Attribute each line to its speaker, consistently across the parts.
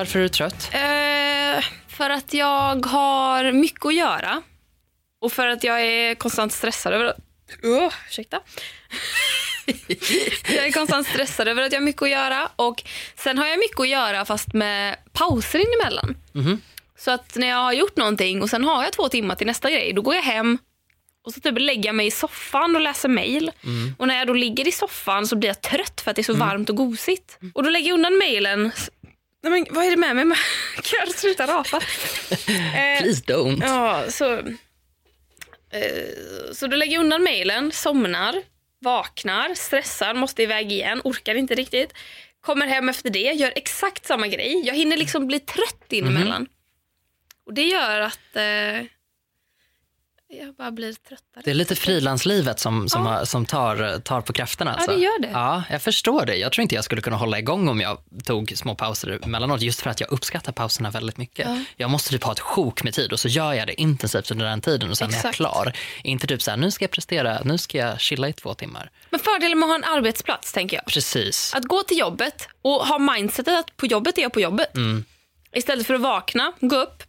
Speaker 1: Varför är du trött?
Speaker 2: Eh, för att jag har mycket att göra. Och för att jag är konstant stressad över att... Uh, ursäkta. jag är konstant stressad över att jag har mycket att göra. Och Sen har jag mycket att göra fast med pauser inemellan.
Speaker 1: Mhm.
Speaker 2: Så att när jag har gjort någonting och sen har jag två timmar till nästa grej, då går jag hem och så typ lägger jag mig i soffan och läser mail. Och när jag då ligger i soffan så blir jag trött för att det är så varmt och gosigt. Och då lägger jag undan mailen. Nej, men, vad är det med mig? Kan jag sluta rapa? Eh,
Speaker 1: Please don't.
Speaker 2: Ja, så, eh, så då lägger undan mailen, somnar, vaknar, stressar, måste iväg igen, orkar inte riktigt. Kommer hem efter det, gör exakt samma grej. Jag hinner liksom bli trött inemellan. Och det gör att eh, jag bara blir tröttare.
Speaker 1: Det är lite frilanslivet som, som, har, som tar, tar på krafterna. Alltså.
Speaker 2: det gör det.
Speaker 1: Ja, jag förstår det. Jag tror inte jag skulle kunna hålla igång om jag tog små pauser emellanåt, just för att jag uppskattar pauserna väldigt mycket.
Speaker 2: Ja.
Speaker 1: Jag måste typ ha ett sjok med tid och så gör jag det intensivt under den tiden och sen är jag
Speaker 2: Exakt.
Speaker 1: klar. Inte typ så här, nu ska jag prestera, nu ska jag chilla i två timmar.
Speaker 2: Men fördelen med att ha en arbetsplats tänker jag.
Speaker 1: Precis.
Speaker 2: Att gå till jobbet och ha mindsetet att på jobbet är jag på jobbet.
Speaker 1: Mm.
Speaker 2: Istället för att vakna, gå upp.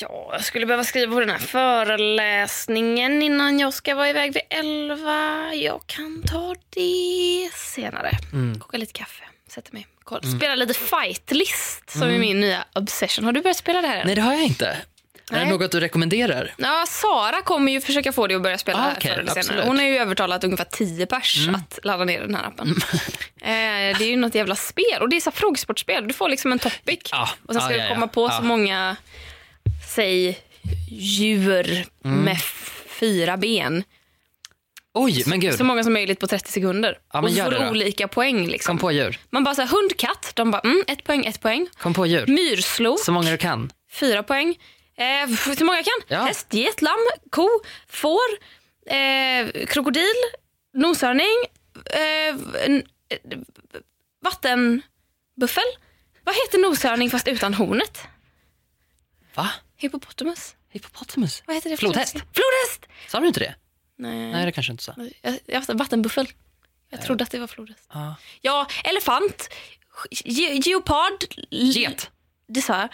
Speaker 2: Ja, jag skulle behöva skriva på den här föreläsningen innan jag ska vara iväg vid 11. Jag kan ta det senare.
Speaker 1: Mm.
Speaker 2: Koka lite kaffe, sätta mig, kolla. spela lite fightlist som är min nya obsession. Har du börjat spela det här än?
Speaker 1: Mm. Nej, det har jag inte. Är det
Speaker 2: Nej.
Speaker 1: något du rekommenderar?
Speaker 2: Ja, Sara kommer ju försöka få dig att börja spela
Speaker 1: Ah,
Speaker 2: här förr eller senare.
Speaker 1: Mm.
Speaker 2: Hon har ju övertalat ungefär 10 pers att ladda ner den här appen. eh, det är ju något jävla spel och det är så här frågesportspel. Du får liksom en topic
Speaker 1: Ja,
Speaker 2: och sen ska
Speaker 1: ja,
Speaker 2: du
Speaker 1: ja, ja.
Speaker 2: komma på
Speaker 1: Ja.
Speaker 2: så många, säg djur
Speaker 1: Mm.
Speaker 2: med fyra ben.
Speaker 1: Oj, men gud.
Speaker 2: Så många som möjligt på 30 sekunder.
Speaker 1: Ja,
Speaker 2: och så får du olika poäng. Liksom.
Speaker 1: Kom på djur.
Speaker 2: Man bara så här, hund, katt. De bara, mm, ett poäng, ett poäng.
Speaker 1: Kom på djur.
Speaker 2: Myrslo,
Speaker 1: Så många du kan.
Speaker 2: Fyra poäng. Eh, så många jag kan.
Speaker 1: Ja.
Speaker 2: Häst, get, lamm, ko, får, eh, krokodil, noshörning, eh, eh, vattenbuffel. Vad heter noshörning fast utan hornet?
Speaker 1: Va?
Speaker 2: Hippopotamus.
Speaker 1: Hippopotamus?
Speaker 2: Vad heter det?
Speaker 1: Flodhäst?
Speaker 2: Flodhäst!
Speaker 1: Sa du inte det?
Speaker 2: Nej,
Speaker 1: Nej, det kanske inte sa.
Speaker 2: jag, jag, vattenbuffel. Jag trodde att det var flodhäst.
Speaker 1: Ja.
Speaker 2: Ja, elefant, ge, geopard,
Speaker 1: Get.
Speaker 2: det sa jag.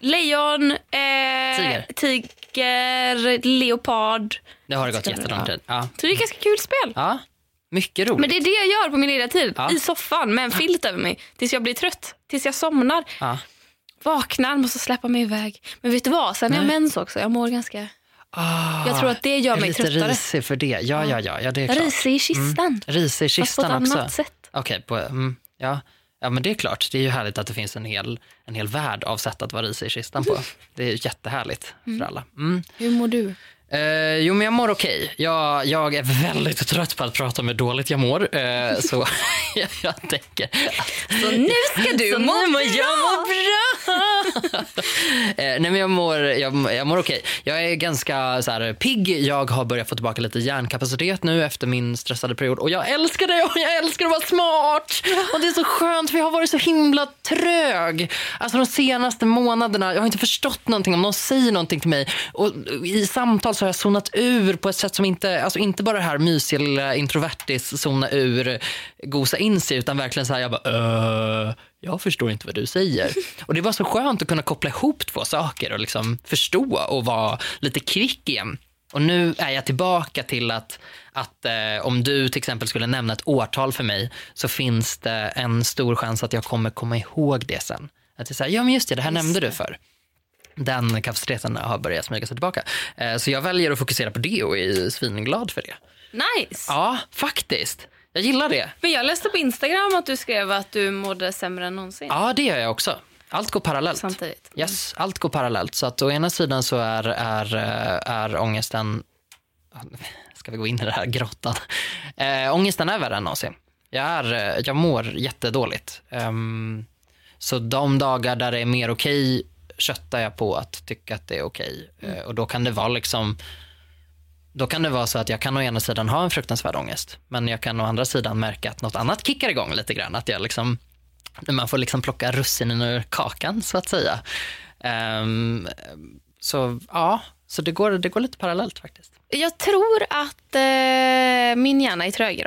Speaker 2: Lejon, eh,
Speaker 1: Tiger.
Speaker 2: tiger, leopard.
Speaker 1: Det har det gått jättelång tid. Ja.
Speaker 2: Så det är ett ganska kul spel.
Speaker 1: ja, mycket roligt.
Speaker 2: Men det är det jag gör på min lediga tid.
Speaker 1: Ja.
Speaker 2: I soffan med en filt över mig. Tills jag blir trött. Tills jag somnar.
Speaker 1: Ja.
Speaker 2: Vaknar, måste släppa mig iväg. Men vet du vad? Sen har jag
Speaker 1: Nej.
Speaker 2: mens också. Jag mår ganska...
Speaker 1: Ah,
Speaker 2: Jag tror att det gör
Speaker 1: jag är
Speaker 2: mig
Speaker 1: lite
Speaker 2: tröttare.
Speaker 1: risig för det. Ja, ja, ja, ja det är klart.
Speaker 2: Risig i kistan.
Speaker 1: Risig i
Speaker 2: Fast på ett
Speaker 1: kistan också.
Speaker 2: annat sätt.
Speaker 1: Okej, på, mm, ja. ja, men det är klart. Det är ju härligt att det finns en hel, en hel värld av sätt att vara risig i kistan på. Det är jättehärligt för alla. Mm.
Speaker 2: Hur mår du?
Speaker 1: Eh, jo, men jag mår okej. Jag, jag är väldigt trött på att prata om hur dåligt jag mår. Eh, så jag, jag tänker att
Speaker 2: Så nu ska du
Speaker 1: Så
Speaker 2: må bra!
Speaker 1: jag mår bra. eh, nej men jag mår, jag, jag mår okej. Jag är ganska så här, pigg. Jag har börjat få tillbaka lite hjärnkapacitet nu efter min stressade period. Och jag älskar det och jag älskar att vara smart. Och det är så skönt för jag har varit så himla trög. Alltså de senaste månaderna. Jag har inte förstått någonting om någon säger någonting till mig. Och i samtal så har jag zonat ur på ett sätt som inte, alltså inte bara det här mysiga lilla introvertis zona ur, gosa in sig utan verkligen så här jag bara "Äh, jag förstår inte vad du säger. Och det var så skönt att kunna koppla ihop två saker och liksom förstå och vara lite kvick igen. Och nu är jag tillbaka till att, att eh, om du till exempel skulle nämna ett årtal för mig så finns det en stor chans att jag kommer komma ihåg det sen. Att det är så här, ja men just det, det här nämnde du för. Den kapaciteten har börjat smyga sig tillbaka. Eh, så jag väljer att fokusera på det och är svinglad för det.
Speaker 2: Nice.
Speaker 1: Ja, faktiskt. Jag gillar det.
Speaker 2: Men jag läste på Instagram att du skrev att du mådde sämre än någonsin.
Speaker 1: Ja, det gör jag också. Allt går parallellt.
Speaker 2: Samtidigt.
Speaker 1: Yes, allt går parallellt. Så att å ena sidan så är, är, eh, är ångesten, ska vi gå in i det här grottan? Äh, ångesten är värre än någonsin. Jag, är, jag mår jättedåligt. Ehm, så de dagar där det är mer okej köttar jag på att tycka att det är okej. Eh, och då kan det vara liksom då kan det vara så att jag kan å ena sidan ha en fruktansvärd ångest, men jag kan å andra sidan märka att något annat kickar igång lite grann. Att jag liksom, man får liksom plocka russinen ur kakan så att säga. Ehm, så ja, så det går, det går lite parallellt faktiskt.
Speaker 2: Jag tror att eh, min hjärna är trög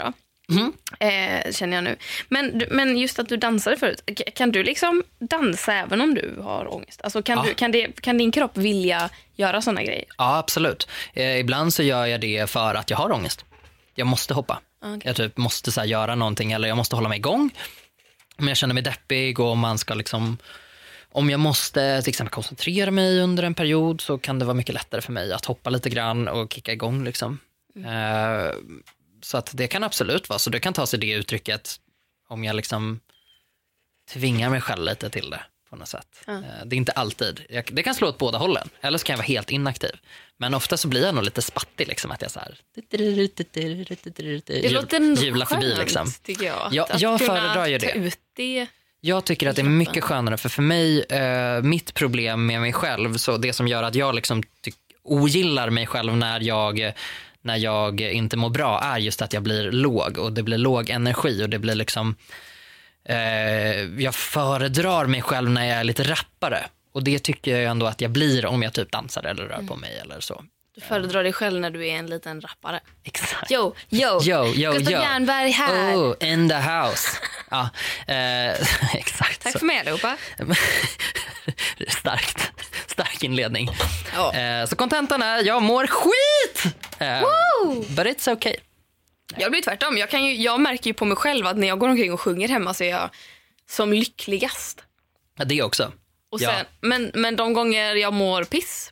Speaker 2: idag. Eh, känner jag nu. Men, men just att du dansade förut. Kan du liksom dansa även om du har ångest? Alltså kan,
Speaker 1: Ja.
Speaker 2: du, kan, det, kan din kropp vilja göra såna grejer?
Speaker 1: Ja, absolut. Eh, ibland så gör jag det för att jag har ångest. Jag måste hoppa.
Speaker 2: Okej.
Speaker 1: Jag typ måste så göra någonting eller jag måste hålla mig igång. Om jag känner mig deppig och man ska liksom om jag måste till exempel koncentrera mig under en period så kan det vara mycket lättare för mig att hoppa lite grann och kicka igång. Liksom. Eh, så att det kan absolut vara så. Det kan ta sig det uttrycket om jag liksom tvingar mig själv lite till det på något sätt. Eh, Det är inte alltid. Jag, det kan slå åt båda hållen. Eller så kan jag vara helt inaktiv. Men ofta så blir jag nog lite spattig. Liksom, att jag så här,
Speaker 2: Det låter ändå
Speaker 1: jula förbi.
Speaker 2: skönt,
Speaker 1: Liksom.
Speaker 2: tycker jag.
Speaker 1: Jag
Speaker 2: kunna
Speaker 1: föredrar ju det.
Speaker 2: det.
Speaker 1: Jag tycker att det är mycket skönare för för mig, eh, mitt problem med mig själv, så det som gör att jag liksom ogillar mig själv när jag, när jag inte mår bra är just att jag blir låg och det blir låg energi och det blir liksom eh, jag föredrar mig själv när jag är lite rappare och det tycker jag ändå att jag blir om jag typ dansar eller rör på mig eller så.
Speaker 2: Föredrar dig själv när du är en liten rappare.
Speaker 1: Exakt.
Speaker 2: Yo, yo,
Speaker 1: Yo, yo,
Speaker 2: Gustav
Speaker 1: yo.
Speaker 2: Jernberg här.
Speaker 1: Oh, in the house. Ja, eh, exakt
Speaker 2: Tack
Speaker 1: så.
Speaker 2: för mig allihopa.
Speaker 1: Starkt. Stark inledning.
Speaker 2: Ja.
Speaker 1: Eh, så kontentan är, jag mår skit! Eh, but it's okay.
Speaker 2: Jag blir tvärtom. Jag, kan ju, jag märker ju på mig själv att när jag går omkring och sjunger hemma så är jag som lyckligast.
Speaker 1: Ja, det också.
Speaker 2: Och
Speaker 1: Ja.
Speaker 2: sen, men, men de gånger jag mår piss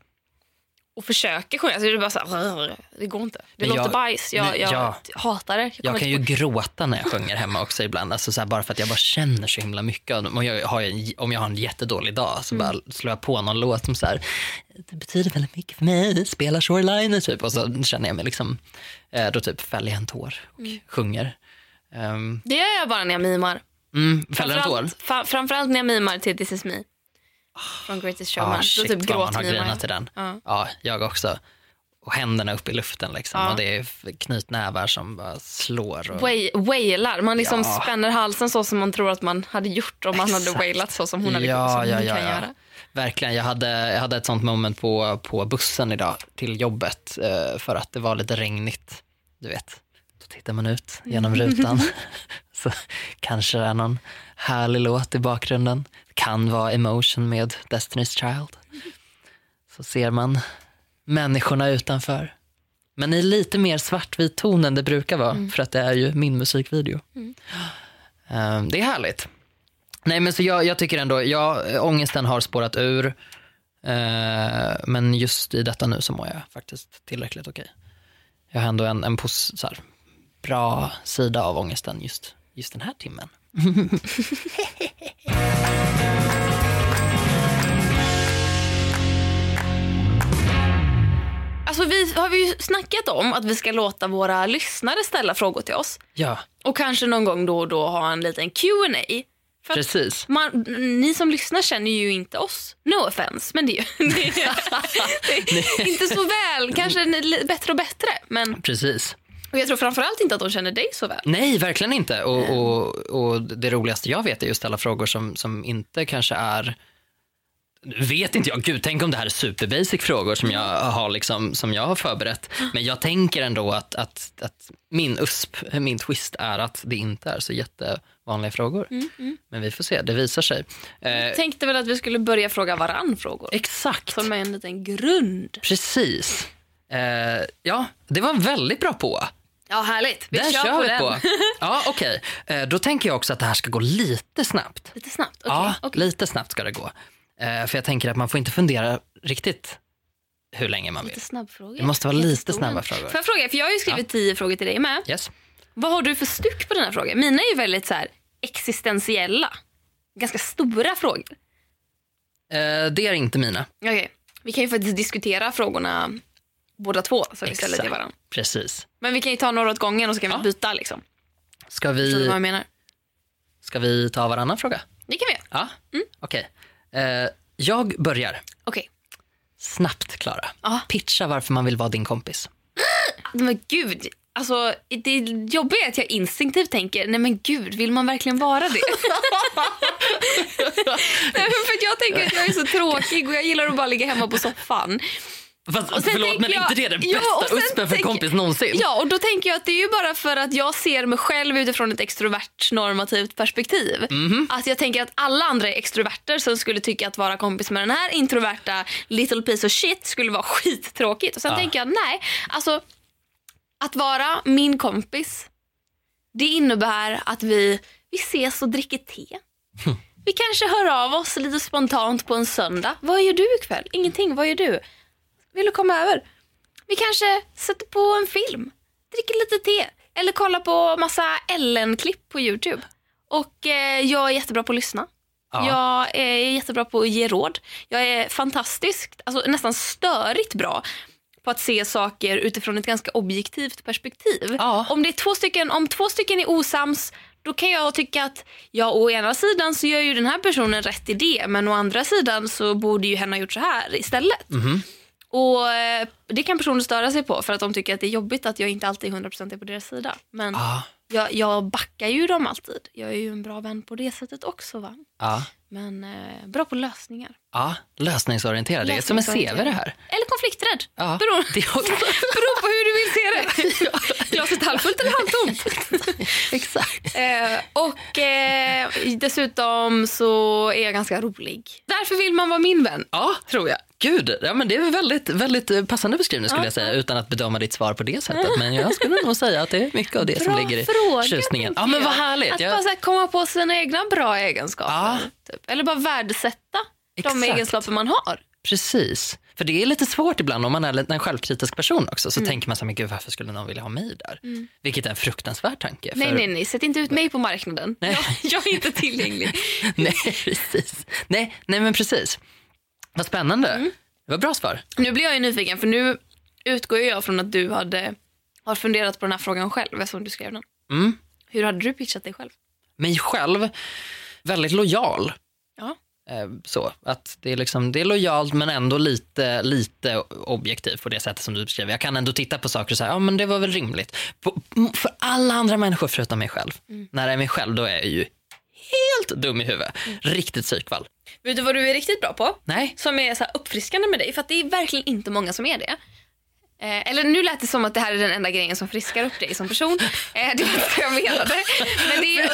Speaker 2: och försöker sjunga så är det bara så här, det går inte. Det
Speaker 1: Men
Speaker 2: låter
Speaker 1: jag-
Speaker 2: bajs. Jag,
Speaker 1: men
Speaker 2: jag
Speaker 1: ja.
Speaker 2: hatar det. Jag,
Speaker 1: Jag kan ju gråta när jag sjunger hemma också ibland. Alltså så här, bara för att jag bara känner så himla mycket. av dem. Och jag har en, om jag har en jättedålig dag så bara slår jag på någon låt som så här, det betyder väldigt mycket för mig, spelar Shoreliner typ. Och så känner jag mig liksom, eh, då typ fäller jag en tår och sjunger. Um,
Speaker 2: det gör jag bara när jag mimar.
Speaker 1: mm, fäller en tår?
Speaker 2: Framförallt när jag mimar till This is me. Från Greatest Showman.
Speaker 1: Ah, shit
Speaker 2: typ
Speaker 1: vad man har grinat till den.
Speaker 2: Ja.
Speaker 1: Ja, jag också. Och händerna upp i luften liksom.
Speaker 2: Ja.
Speaker 1: Och det är knytnävar som bara slår. Och...
Speaker 2: Wai- Wailar. Man liksom
Speaker 1: Ja.
Speaker 2: spänner halsen så som man tror att man hade gjort om man hade
Speaker 1: Exakt.
Speaker 2: wailat så som hon hade
Speaker 1: ja,
Speaker 2: som
Speaker 1: ja, ja,
Speaker 2: kan göra.
Speaker 1: Verkligen. Jag hade, jag hade ett sånt moment på, på bussen idag till jobbet eh, för att det var lite regnigt. Du vet, då tittar man ut genom rutan. så kanske det är någon härlig låt i bakgrunden. Kan vara Emotion med Destiny's Child. Så ser man människorna utanför. Men i lite mer svartvit ton än det brukar vara, för att det är ju min musikvideo. Eh, Det är härligt. Nej men så jag, jag tycker ändå, ja, ångesten har spårat ur. Eh, men just i detta nu så mår jag faktiskt tillräckligt okej. Jag har ändå en, en pos, så här, bra sida av ångesten just, just den här timmen.
Speaker 2: Alltså vi har vi ju snackat om att vi ska låta våra lyssnare ställa frågor till oss.
Speaker 1: Ja,
Speaker 2: Och kanske någon gång då och då ha en liten Q&A. För
Speaker 1: precis.
Speaker 2: man, ni som lyssnar känner ju inte oss. No offense, men det är, ju- det är, det är inte så väl. Kanske bättre och bättre. Men
Speaker 1: Precis.
Speaker 2: Och jag tror framförallt inte att de känner dig så väl.
Speaker 1: Nej, verkligen inte. Och, och, och det roligaste jag vet är just alla frågor som, som inte kanske är vet inte jag, gud tänk om det här är superbasic frågor som jag har, liksom, som jag har förberett. Men jag tänker ändå att, att, att min USP, min twist är att det inte är så jättevanliga frågor. Men vi får se, det visar sig. Eh,
Speaker 2: Tänkte väl att vi skulle börja fråga varann frågor.
Speaker 1: exakt,
Speaker 2: Som en liten grund.
Speaker 1: precis. Eh, ja, det var väldigt bra på.
Speaker 2: Ja, härligt. Vi
Speaker 1: Den
Speaker 2: kör,
Speaker 1: kör
Speaker 2: på
Speaker 1: vi
Speaker 2: den.
Speaker 1: på. Ja, okej. Eh, då tänker jag också att det här ska gå lite snabbt.
Speaker 2: Lite snabbt. Okej.
Speaker 1: Ja,
Speaker 2: okej.
Speaker 1: lite snabbt ska det gå. Eh, för jag tänker att man får inte fundera riktigt hur länge man vill.
Speaker 2: Lite snabbfrågor.
Speaker 1: Det måste vara lite
Speaker 2: Jättestora.
Speaker 1: snabba frågor.
Speaker 2: Får jag fråga, för jag har ju skrivit tio frågor till dig med.
Speaker 1: Yes.
Speaker 2: Vad har du för styck på dina frågor? Mina är ju väldigt så här existentiella. Ganska stora frågor.
Speaker 1: Eh, det är inte mina.
Speaker 2: Okej. Vi kan ju faktiskt diskutera frågorna båda två så vi ställer till varandra.
Speaker 1: Precis.
Speaker 2: Men vi kan ju ta några åt gången och så kan vi
Speaker 1: Ja.
Speaker 2: byta. Liksom.
Speaker 1: Ska
Speaker 2: du vad
Speaker 1: vi,
Speaker 2: jag menar?
Speaker 1: ska vi ta varannan fråga?
Speaker 2: Det kan vi göra.
Speaker 1: Ja,
Speaker 2: Mm.
Speaker 1: okej. Eh, jag börjar.
Speaker 2: Okej.
Speaker 1: Snabbt, Klara. Pitcha varför man vill vara din kompis.
Speaker 2: Men gud. Alltså, det jobbiga är att jag instinktivt tänker, nej men gud, vill man verkligen vara det? nej, för jag tänker att jag är så tråkig och jag gillar att bara ligga hemma på soffan.
Speaker 1: Fast,
Speaker 2: Och sen
Speaker 1: förlåt men
Speaker 2: jag-
Speaker 1: inte det är den bästa uspen för
Speaker 2: tänker-
Speaker 1: kompis någonsin?
Speaker 2: Ja, och då tänker jag att det är ju bara för att jag ser mig själv utifrån ett extrovert normativt perspektiv.
Speaker 1: Mhm.
Speaker 2: Att jag tänker att alla andra är extroverter som skulle tycka att vara kompis med den här introverta little piece of shit skulle vara skittråkigt. Och sen
Speaker 1: Ja.
Speaker 2: tänker jag nej, alltså att vara min kompis det innebär att vi, vi ses och dricker te. Vi kanske hör av oss lite spontant på en söndag. Vad gör du ikväll? Ingenting. Vad gör du? Vill du komma över? Vi kanske sätter på en film, dricker lite te eller kollar på massa Ellen-klipp på Youtube. Och eh, jag är jättebra på att lyssna.
Speaker 1: Ja.
Speaker 2: Jag är jättebra på att ge råd. Jag är fantastiskt, alltså nästan störigt bra på att se saker utifrån ett ganska objektivt perspektiv.
Speaker 1: Ja.
Speaker 2: Om, det är två stycken, om två stycken är osams då kan jag tycka att ja, å ena sidan så gör ju den här personen rätt i det men å andra sidan så borde ju hen ha gjort så här istället.
Speaker 1: Mhm.
Speaker 2: Och eh, Det kan personer störa sig på för att de tycker att det är jobbigt att jag inte alltid 100% är på deras sida. Men
Speaker 1: Ja,
Speaker 2: jag, jag backar ju dem alltid. Jag är ju en bra vän på det sättet också. va.
Speaker 1: ja,
Speaker 2: Men eh, bra på lösningar.
Speaker 1: Ja. Lösningsorienterad. Det är som en CV det här.
Speaker 2: Eller konflikträdd.
Speaker 1: Ja,
Speaker 2: Beror,
Speaker 1: det
Speaker 2: beror på hur du vill se det. Glaset halvfullt eller halvtomt.
Speaker 1: Exakt.
Speaker 2: Eh, och eh, dessutom så är jag ganska rolig. Därför vill man vara min vän.
Speaker 1: Ja,
Speaker 2: Tror jag.
Speaker 1: gud. Ja, men det är en väldigt, väldigt eh, passande beskrivning skulle
Speaker 2: Ja.
Speaker 1: jag säga utan att bedöma ditt svar på det sättet. Men jag skulle nog säga att det är mycket av det som
Speaker 2: Bra
Speaker 1: ligger i
Speaker 2: fråga,
Speaker 1: tjusningen. Ja, men vad härligt.
Speaker 2: Att
Speaker 1: Jag-
Speaker 2: bara komma på sina egna bra egenskaper.
Speaker 1: Ja.
Speaker 2: Typ. Eller bara värdesätta de egenskaper man har.
Speaker 1: Precis. För det är lite svårt ibland om man är en självkritisk person också. Så tänker man så här, men gud varför skulle någon vilja ha mig där? Vilket är en fruktansvärd tanke.
Speaker 2: Nej,
Speaker 1: för-
Speaker 2: nej, nej. Sätt inte ut mig på marknaden.
Speaker 1: Nej.
Speaker 2: Jag, jag är inte tillgänglig.
Speaker 1: nej, precis. Nej, nej, men precis. Vad spännande.
Speaker 2: Mm.
Speaker 1: Det var bra svar.
Speaker 2: Nu blir jag ju nyfiken för nu utgår jag från att du hade, har funderat på den här frågan själv eftersom du skrev den.
Speaker 1: Mm.
Speaker 2: Hur hade du pitchat dig själv?
Speaker 1: Mig själv, väldigt lojal.
Speaker 2: Ja.
Speaker 1: Eh, Så, att det, är liksom, det är lojalt men ändå lite, lite objektivt på det sättet som du beskriver. Jag kan ändå titta på saker och säga, ja men det var väl rimligt. På, för alla andra människor förutom mig själv. När det är mig själv då är jag ju helt dum i huvudet. Riktigt psykvall.
Speaker 2: Vet du vad du är riktigt bra på?
Speaker 1: Nej,
Speaker 2: Som är så uppfriskande med dig, för att det är verkligen inte många som är det. Eh, eller nu lät det som att det här är den enda grejen som friskar upp dig som person. Eh, det var inte vad jag menade. Men det, är,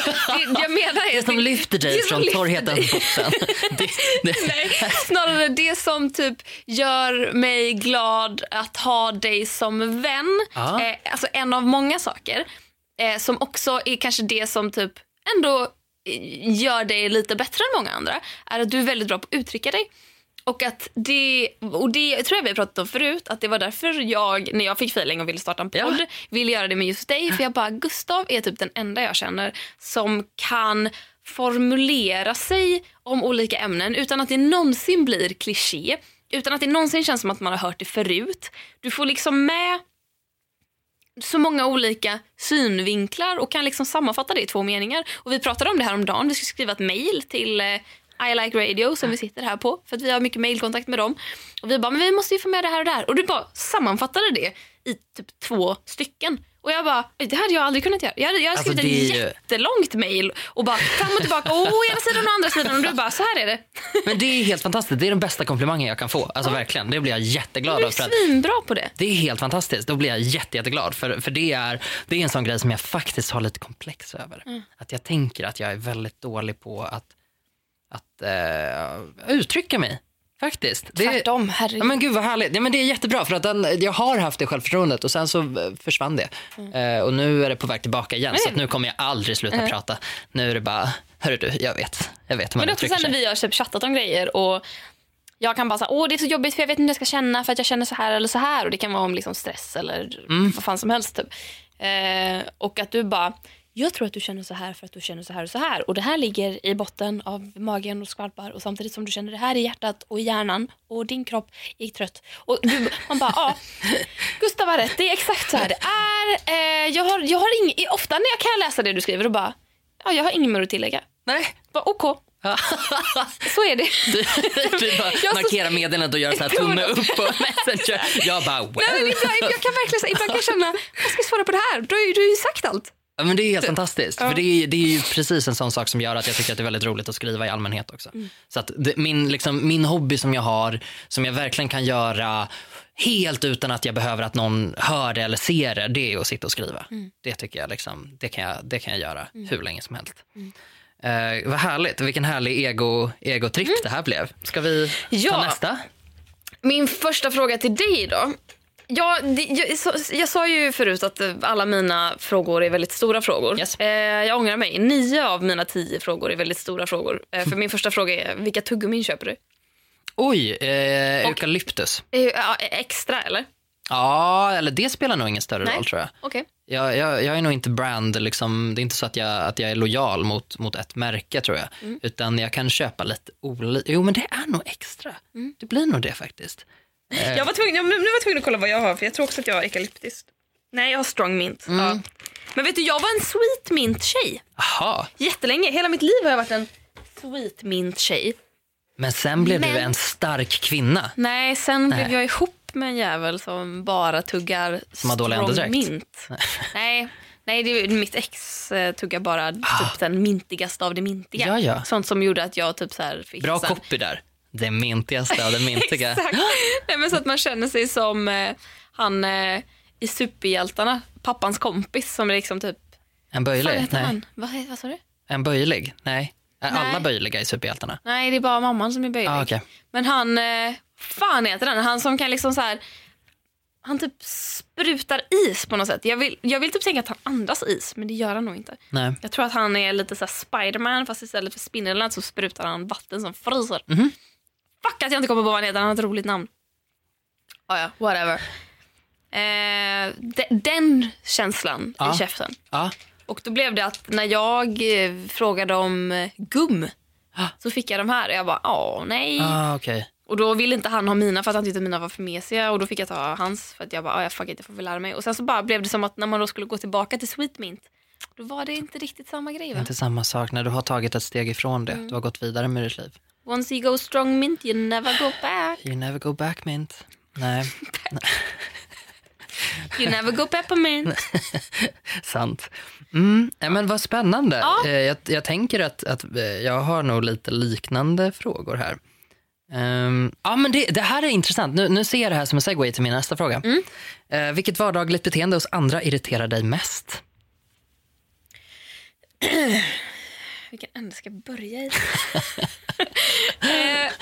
Speaker 2: det jag menar är...
Speaker 1: det som lyfter dig från torrhetens botten. Det, det,
Speaker 2: Nej, snarare det som typ gör mig glad att ha dig som vän.
Speaker 1: Ja.
Speaker 2: Eh, alltså en av många saker. Eh, som också är kanske det som typ ändå eh, gör dig lite bättre än många andra. Är att du är väldigt bra på att uttrycka dig. Och att det, och det tror jag vi har pratat om förut, att det var därför jag, när jag fick feeling och ville starta en podd,
Speaker 1: Ja.
Speaker 2: ville göra det med just dig. För jag bara, Gustav är typ den enda jag känner som kan formulera sig om olika ämnen utan att det någonsin blir kliché. Utan att det någonsin känns som att man har hört det förut. Du får liksom med så många olika synvinklar och kan liksom sammanfatta det i två meningar. Och Vi pratade om det här om dagen. Vi ska skriva ett mejl till eh, I like radio som vi sitter här på för att vi har mycket mejlkontakt med dem. Och Vi bara, men vi måste ju få med det här och det här. Och du bara sammanfattade det i typ två stycken. Och jag bara, det hade jag aldrig kunnat göra. Jag hade, jag hade
Speaker 1: Alltså,
Speaker 2: skrivit ett
Speaker 1: det ju-
Speaker 2: jättelångt mejl och bara fram och tillbaka, å ena sidan och andra sidan. Och du bara, så här är det.
Speaker 1: men det är helt fantastiskt. Det är den bästa komplimangen jag kan få. Alltså verkligen. Det blir jag jätteglad
Speaker 2: Du är
Speaker 1: För att
Speaker 2: svinbra på det.
Speaker 1: Det är helt fantastiskt. Då blir jag jätte, jätteglad. För, för det, är, det är en sån grej som jag faktiskt har lite komplex över.
Speaker 2: Mm.
Speaker 1: Att jag tänker att jag är väldigt dålig på att, att eh, uttrycka mig. Faktiskt. Det,
Speaker 2: Tvärtom, herregud.
Speaker 1: Ja, men gud vad härligt. Ja, men det är jättebra för att den, jag har haft det självförtroendet och sen så eh, försvann det.
Speaker 2: Mm.
Speaker 1: Eh, och nu är det på väg tillbaka igen så att nu kommer jag aldrig sluta prata. Nu är det bara, hörru du, jag vet. Jag vet hur man
Speaker 2: Men
Speaker 1: uttrycker
Speaker 2: sen när
Speaker 1: sig.
Speaker 2: vi har typ chattat om grejer och jag kan bara säga åh det är så jobbigt för jag vet inte hur jag ska känna för att jag känner så här eller så här och det kan vara om liksom stress eller
Speaker 1: Mm.
Speaker 2: vad fan som helst typ. Eh, och att du bara jag tror att du känner så här för att du känner så här och så här och det här ligger i botten av magen och skvalpar och samtidigt som du känner det här i hjärtat och i hjärnan och din kropp är trött. Och du, man bara ja, Gustav har rätt, det är exakt så här det är. Eh, jag har, jag har ing, ofta när jag kan läsa det du skriver och bara ja, jag har inget mer att tillägga.
Speaker 1: Nej.
Speaker 2: Bara, OK, så är det.
Speaker 1: Du, du bara
Speaker 2: Jag så-
Speaker 1: markerar meddelandet och gör så här tumme upp på Messenger. Jag bara
Speaker 2: Nej, men
Speaker 1: well.
Speaker 2: ibland, jag kan verkligen ibland kan jag känna, jag ska svara på det här. Du har ju sagt allt.
Speaker 1: Ja, men det är helt fantastiskt. För det är, det är ju precis en sån sak som gör att jag tycker att det är väldigt roligt att skriva i allmänhet också. Så att det, min, liksom, min hobby som jag har, som jag verkligen kan göra helt utan att jag behöver att någon hör det eller ser det, det är att sitta och skriva. Det tycker jag liksom, det kan jag, det kan jag göra hur länge som helst. Eh, vad härligt, vilken härlig ego, egotripp det här blev. Ska vi ta
Speaker 2: Ja.
Speaker 1: nästa?
Speaker 2: Min första fråga till dig då. Ja, det, jag, så, jag sa ju förut att alla mina frågor är väldigt stora frågor.
Speaker 1: Yes.
Speaker 2: Eh, jag ångrar mig. Nio av mina tio frågor är väldigt stora frågor. Eh, för min första fråga är, vilka tuggummin köper du?
Speaker 1: Oj, eh, eukalyptus.
Speaker 2: Eh, extra eller?
Speaker 1: Ja, eller det spelar nog ingen större
Speaker 2: Nej.
Speaker 1: roll tror jag.
Speaker 2: Okej.
Speaker 1: Jag, jag, jag är nog inte brand, liksom, det är inte så att jag, att jag är lojal mot, mot ett märke tror jag.
Speaker 2: Mm.
Speaker 1: Utan jag kan köpa lite olika. Jo men det är nog extra.
Speaker 2: Mm.
Speaker 1: Det blir nog det faktiskt.
Speaker 2: Jag var tvungen, jag, nu var jag tvungen att kolla vad jag har för jag tror också att jag har eukalyptiskt. Nej, jag har strong mint. Ja. Men vet du, jag var en sweet mint tjej.
Speaker 1: Aha.
Speaker 2: Jättelänge. Hela mitt liv har jag varit en sweet mint tjej.
Speaker 1: Men sen blev du
Speaker 2: Men-
Speaker 1: en stark kvinna.
Speaker 2: Nej, sen
Speaker 1: Nej.
Speaker 2: blev jag ihop med en jävel som bara tuggar
Speaker 1: Som
Speaker 2: strong mint. nej, nej det är, mitt ex eh, tuggar bara typ den mintigaste av det mintiga.
Speaker 1: Ja, ja.
Speaker 2: Sånt som gjorde att jag typ så här fick
Speaker 1: Bra copy där. Det mintigaste av det mintiga.
Speaker 2: Exakt. Nej, men så att man känner sig som eh, han eh, i Superhjältarna, pappans kompis som liksom typ...
Speaker 1: En
Speaker 2: Vad
Speaker 1: böjlig?
Speaker 2: han? Vad, he- vad sa du?
Speaker 1: En böjlig? Nej. Är
Speaker 2: Nej.
Speaker 1: alla böjliga i Superhjältarna?
Speaker 2: Nej, det är bara mamman som är böjlig.
Speaker 1: Ah, okej.
Speaker 2: Men han, eh, fan heter den? Han som kan liksom så här. Han typ sprutar is på något sätt. Jag vill, jag vill typ tänka att han andas is, men det gör han nog inte.
Speaker 1: Nej.
Speaker 2: Jag tror att han är lite så här Spiderman fast istället för Spindelnät så sprutar han vatten som fryser.
Speaker 1: Mhm.
Speaker 2: Fuck att jag inte kommer på vad han heter, han har ett roligt namn. Ah, ja, whatever. Eh, de, den känslan
Speaker 1: Ja.
Speaker 2: i käften.
Speaker 1: Ja.
Speaker 2: Och då blev det att när jag eh, frågade om eh, gum
Speaker 1: Ah.
Speaker 2: så fick jag de här och jag bara, åh nej.
Speaker 1: Ah, okej.
Speaker 2: Och då ville inte han ha mina för att han tyckte att mina var för mesiga och då fick jag ta hans för att jag bara, "Ah, ja fuck it, jag får väl lära mig. Och sen så bara blev det som att när man då skulle gå tillbaka till Sweet Mint, då var det inte riktigt samma grej va?
Speaker 1: Inte samma sak när du har tagit ett steg ifrån det.
Speaker 2: Mm.
Speaker 1: Du har gått vidare med ditt liv.
Speaker 2: Once you go strong mint you never go back.
Speaker 1: You never go back mint. Nej,
Speaker 2: You never go peppermint.
Speaker 1: sant. Mm, nej, men vad spännande.
Speaker 2: Ja.
Speaker 1: Eh, Jag, jag tänker att, att eh, jag har nog lite liknande frågor här. Ehm, ja, men det, det här är intressant. Nu, nu ser jag det här som en segway till min nästa fråga.
Speaker 2: Mm.
Speaker 1: Eh, vilket vardagligt beteende hos andra irriterar dig mest?
Speaker 2: Vilken ände ska jag börja i? eh,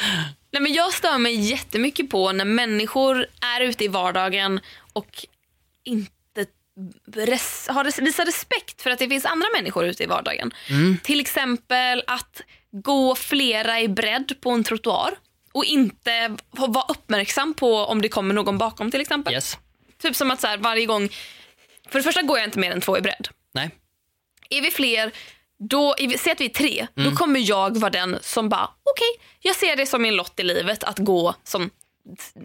Speaker 2: nej men jag stör mig jättemycket på när människor är ute i vardagen och inte res- har visar respekt för att det finns andra människor ute i vardagen. Till exempel att gå flera i bredd på en trottoar och inte vara uppmärksam på om det kommer någon bakom till exempel.
Speaker 1: Yes.
Speaker 2: Typ som att så här, varje gång, för det första går jag inte mer än två i bredd.
Speaker 1: Nej.
Speaker 2: Är vi fler, då, säg att vi är tre,
Speaker 1: Mm.
Speaker 2: då kommer jag vara den som bara, okej, jag ser det som min lott i livet att gå som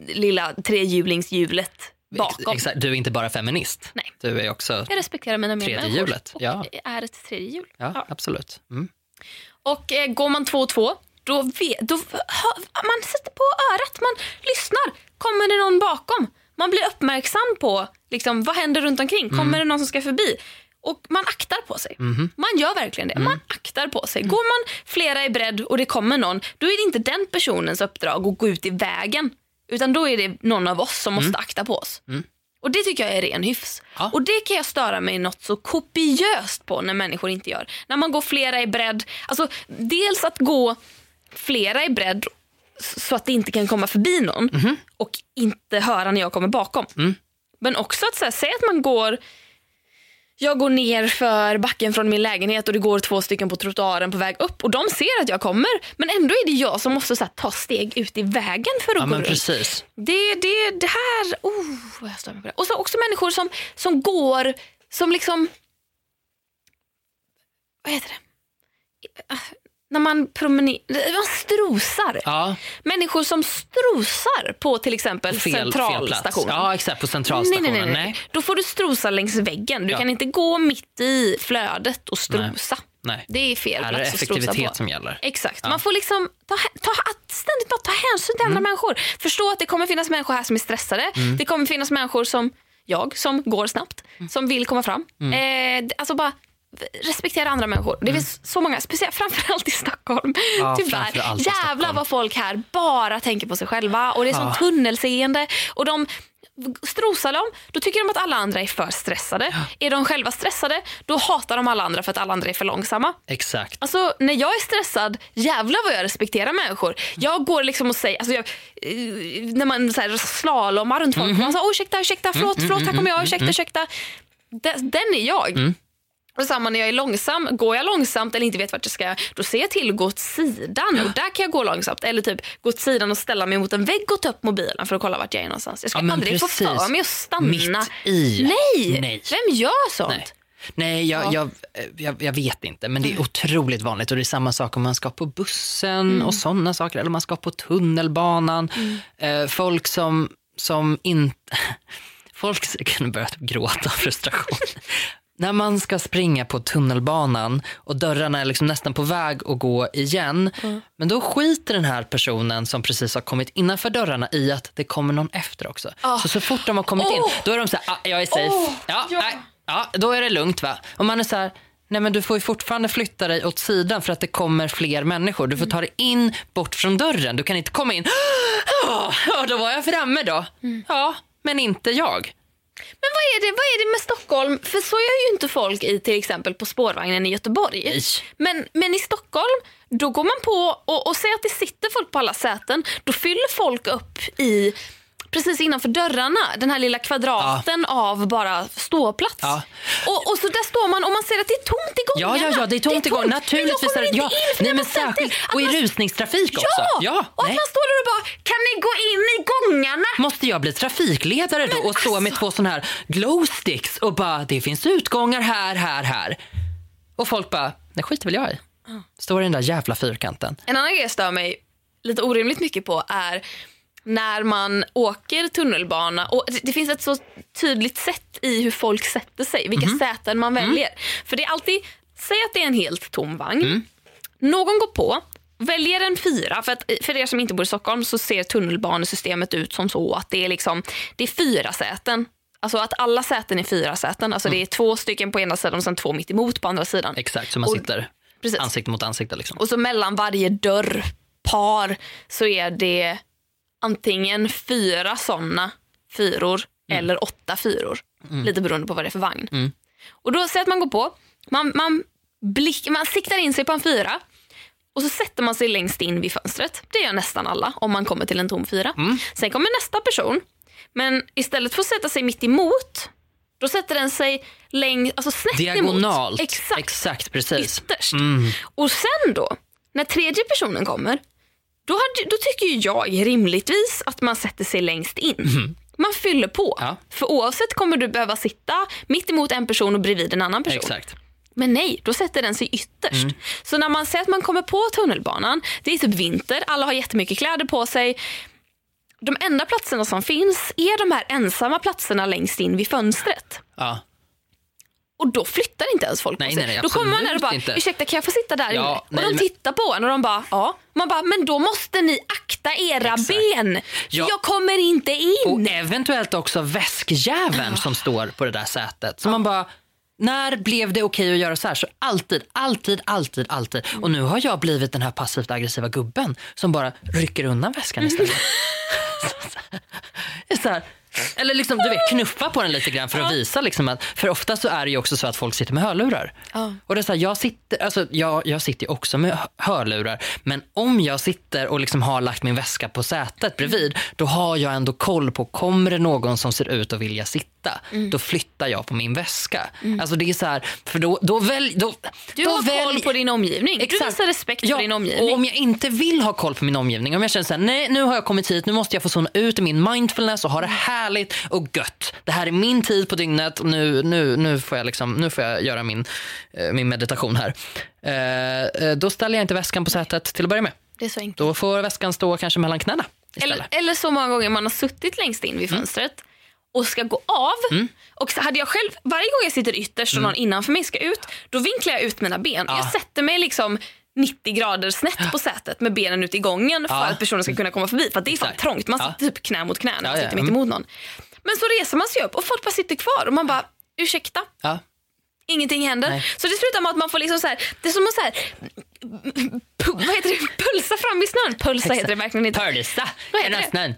Speaker 2: lilla trehjulingshjulet bakom.
Speaker 1: Exakt. Du är inte bara feminist.
Speaker 2: Nej.
Speaker 1: Du är också...
Speaker 2: Jag respekterar mina medmänniskor och
Speaker 1: ja.
Speaker 2: är ett tredje hjul.
Speaker 1: Ja,
Speaker 2: Ja.
Speaker 1: absolut. Mm.
Speaker 2: Och eh, går man två och två, då, vet, då hör, man sätter på örat, man lyssnar. Kommer det någon bakom? Man blir uppmärksam på liksom, vad händer runt omkring. Kommer
Speaker 1: Mm.
Speaker 2: det någon som ska förbi? Och man aktar på sig.
Speaker 1: Mhm.
Speaker 2: Man gör verkligen det.
Speaker 1: Mm.
Speaker 2: Man aktar på sig. Går man flera i bredd och det kommer någon, då är det inte den personens uppdrag att gå ut i vägen. Utan då är det någon av oss som måste akta på oss. Och Det tycker jag är ren hyfs.
Speaker 1: Mm. Ja.
Speaker 2: Och Det kan jag störa mig något så kopiöst på när människor inte gör. När man går flera i bredd. Alltså, dels att gå flera i bredd så att det inte kan komma förbi någon
Speaker 1: Mhm.
Speaker 2: och inte höra när jag kommer bakom.
Speaker 1: Mm.
Speaker 2: Men också att så här, säg att man går jag går ner för backen från min lägenhet och det går två stycken på trottoaren på väg upp och de ser att jag kommer men ändå är det jag som måste så här, ta steg ut i vägen för att
Speaker 1: Ja,
Speaker 2: gå
Speaker 1: men
Speaker 2: runt.
Speaker 1: precis.
Speaker 2: Det, det, det här... Oh, jag stör mig på det. Och så också människor som, som går, som liksom... Vad heter det? När man promenerar... Man strosar.
Speaker 1: Ja,
Speaker 2: Människor som strosar på till exempel
Speaker 1: fel, fel plats.
Speaker 2: centralstationen.
Speaker 1: Ja, exakt. På
Speaker 2: Nej,
Speaker 1: centralstationen.
Speaker 2: nej, nej, nej. Då får du strosa längs väggen. Du
Speaker 1: Ja.
Speaker 2: kan inte gå mitt i flödet och strosa.
Speaker 1: nej.
Speaker 2: Det är fel
Speaker 1: Här är det
Speaker 2: plats att strosa
Speaker 1: effektivitet
Speaker 2: på.
Speaker 1: som gäller.
Speaker 2: Exakt. Man får liksom ta, ta, ständigt bara ta hänsyn till
Speaker 1: Mm.
Speaker 2: andra människor. Förstå att det kommer finnas människor här som är stressade.
Speaker 1: Mm.
Speaker 2: Det kommer finnas människor som jag, som går snabbt, som vill komma fram.
Speaker 1: Mm.
Speaker 2: Eh, alltså bara respektera andra människor. Det finns så många, speciellt framförallt i Stockholm.
Speaker 1: Ja,
Speaker 2: Tyvärr. Jävlar vad folk här bara tänker på sig själva och det är sånt
Speaker 1: Ja.
Speaker 2: tunnelseende. Och de Strosar de, då tycker de att alla andra är för stressade. Är de själva stressade, då hatar de alla andra för att alla andra är för långsamma.
Speaker 1: Exakt.
Speaker 2: Alltså när jag är stressad, jävlar vad jag respekterar människor. Jag går liksom och säger, alltså jag, eh, när man så här slalomar runt folk, man säger ursäkta, ursäkta, förlåt, förlåt, här kommer jag, ursäkta, ursäkta. Den, den är jag. Och samma när jag är långsam, går jag långsamt eller inte vet vart jag ska, då ser jag till att gå åt sidan och där kan jag gå långsamt. Eller typ gå åt sidan och ställa mig mot en vägg och ta upp mobilen för att kolla vart jag är någonstans. Jag ska
Speaker 1: Ja,
Speaker 2: aldrig få
Speaker 1: precis.
Speaker 2: för mig att stanna.
Speaker 1: Mitt i.
Speaker 2: Nej!
Speaker 1: Nej.
Speaker 2: vem gör sånt?
Speaker 1: Nej. Nej, jag,
Speaker 2: Ja.
Speaker 1: jag, jag, jag vet inte, men det är otroligt vanligt. Och det är samma sak om man ska på bussen
Speaker 2: Mm.
Speaker 1: och sådana saker. Eller man ska på tunnelbanan. Eh, folk som, som inte... Folk kan börja gråta av frustration. När man ska springa på tunnelbanan och dörrarna är liksom nästan på väg att gå igen. Men då skiter den här personen som precis har kommit innanför dörrarna i att det kommer någon efter också. Så så fort de har kommit in,
Speaker 2: Åh.
Speaker 1: då är de så här, ah, jag är safe.
Speaker 2: Åh,
Speaker 1: ja,
Speaker 2: ja.
Speaker 1: nej, ja, då är det lugnt va. Och man är så här, nej men du får ju fortfarande flytta dig åt sidan för att det kommer fler människor. Du får ta dig in bort från dörren. Du kan inte komma in, ja, ja, då var jag framme då. Ja, men inte jag.
Speaker 2: Men vad är, det, vad är det med Stockholm? För så gör ju inte folk i till exempel på spårvagnen i Göteborg.
Speaker 1: Nej.
Speaker 2: Men, men i Stockholm, då går man på och, och säger att det sitter folk på alla säten. Då fyller folk upp i precis innanför dörrarna, den här lilla kvadraten av bara ståplats.
Speaker 1: Ja.
Speaker 2: Och, och så där står man och man ser att det är tomt i
Speaker 1: Ja,
Speaker 2: gångarna.
Speaker 1: ja, ja, det är tomt igång. Naturligtvis
Speaker 2: Men jag kommer
Speaker 1: ja.
Speaker 2: inte in för
Speaker 1: Nej, men särskilt.
Speaker 2: Att
Speaker 1: och i
Speaker 2: man-
Speaker 1: rusningstrafik också.
Speaker 2: Ja,
Speaker 1: Ja,
Speaker 2: och att
Speaker 1: nej.
Speaker 2: man står där och bara, kan ni gå in i gångarna?
Speaker 1: Måste jag bli trafikledare då och stå med
Speaker 2: alltså.
Speaker 1: två såna här glow sticks och bara det finns utgångar här, här, här. Och folk bara, det skiter väl jag i. Står i den där jävla fyrkanten.
Speaker 2: En annan grej jag stör mig lite orimligt mycket på är när man åker tunnelbana och det- finns ett så tydligt sätt i hur folk sätter sig, vilka
Speaker 1: Mhm.
Speaker 2: säten man väljer. För det är alltid, säg att det är en helt tom vagn.
Speaker 1: Mm.
Speaker 2: Någon går på, väljer en fyra, för, att, för er som inte bor i Stockholm så ser tunnelbanesystemet ut som så att det är, liksom, det är fyra säten. Alltså att alla säten är fyra säten. Alltså det är två stycken på ena sidan och sen två mitt emot på andra sidan.
Speaker 1: Exakt, så man
Speaker 2: Och-
Speaker 1: sitter
Speaker 2: Precis.
Speaker 1: ansikte mot ansikte. Liksom.
Speaker 2: Och så mellan varje dörrpar så är det antingen fyra såna fyror eller åtta fyror. Lite beroende på vad det är för vagn. Och då säger att man går på, man, man, blick, man siktar in sig på en fyra och så sätter man sig längst in vid fönstret. Det gör nästan alla om man kommer till en tom fyra. Sen kommer nästa person, men istället för att sätta sig mitt emot då sätter den sig längst, alltså snett
Speaker 1: Diagonalt.
Speaker 2: emot. Exakt
Speaker 1: Exakt, precis.
Speaker 2: ytterst. Och sen då, när tredje personen kommer, då, hade, då tycker jag rimligtvis att man sätter sig längst in. Man fyller på.
Speaker 1: Ja.
Speaker 2: För oavsett kommer du behöva sitta mitt emot en person och bredvid en annan person.
Speaker 1: Exakt.
Speaker 2: Men nej, då sätter den sig ytterst. Så när man säger att man kommer på tunnelbanan, det är typ vinter, alla har jättemycket kläder på sig. De enda platserna som finns är de här ensamma platserna längst in vid fönstret.
Speaker 1: Ja.
Speaker 2: Och då flyttar inte ens folk
Speaker 1: Nej,
Speaker 2: på sig.
Speaker 1: nej, nej,
Speaker 2: då kommer man där och bara,
Speaker 1: inte.
Speaker 2: ursäkta kan jag få sitta där
Speaker 1: Ja,
Speaker 2: inne? Och de tittar på en och de bara, ja. Man bara, men då måste ni akta era
Speaker 1: Exakt.
Speaker 2: ben.
Speaker 1: Ja.
Speaker 2: Jag kommer inte
Speaker 1: Och
Speaker 2: in.
Speaker 1: eventuellt också väskjäveln som står på det där sätet. Så man bara, när blev det okej att göra så här? Så alltid, alltid, alltid, alltid. Och nu har jag blivit den här passivt aggressiva gubben som bara rycker undan väskan istället. Är så här, eller liksom, du vet, knuffa på den lite grann för att visa. Liksom att, för ofta så är det ju också så att folk sitter med hörlurar.
Speaker 2: Ja.
Speaker 1: Och det är så här, jag, sitter, alltså, jag, jag sitter ju också med hö- hörlurar. Men om jag sitter och liksom har lagt min väska på sätet bredvid. Då har jag ändå koll på, kommer det någon som ser ut att vilja sitta? Då flyttar jag på min väska. Alltså det är så här, för då, då välj, då,
Speaker 2: Du
Speaker 1: då
Speaker 2: har koll
Speaker 1: välj-
Speaker 2: på din omgivning. Du
Speaker 1: Exakt.
Speaker 2: visar respekt
Speaker 1: Ja,
Speaker 2: för din
Speaker 1: Och
Speaker 2: omgivning.
Speaker 1: om jag inte vill ha koll på min omgivning, om jag känner så här, nej nu har jag kommit hit, nu måste jag få zona ut i min mindfulness och ha det härligt och gött. Det här är min tid på dygnet och nu, nu, nu, får, jag liksom, nu får jag göra min, eh, min meditation här. Eh, eh, då ställer jag inte väskan på sätet till att börja med. Då får väskan stå kanske mellan knäna istället.
Speaker 2: Eller, eller så många gånger man har suttit längst in
Speaker 1: Mm.
Speaker 2: vid fönstret och ska gå av. Och så hade jag själv, varje gång jag sitter ytterst och någon innanför mig ska ut, då vinklar jag ut mina ben.
Speaker 1: Mm. Ja.
Speaker 2: Jag sätter mig liksom 90 grader snett på sätet med benen ut i gången för
Speaker 1: Ja.
Speaker 2: att personen ska kunna komma förbi. För att det är fan
Speaker 1: Exakt.
Speaker 2: trångt, man sitter typ knä mot knä när man sitter mitt
Speaker 1: Mm.
Speaker 2: emot någon. Men så reser man sig upp och folk bara sitter kvar och man bara, ursäkta. Ingenting händer.
Speaker 1: Nej.
Speaker 2: Så det slutar med att man får liksom så här, det är som att så här, vad heter det? pulsa fram i snön. Pulsa heter det verkligen inte.
Speaker 1: Pulsa genom snön.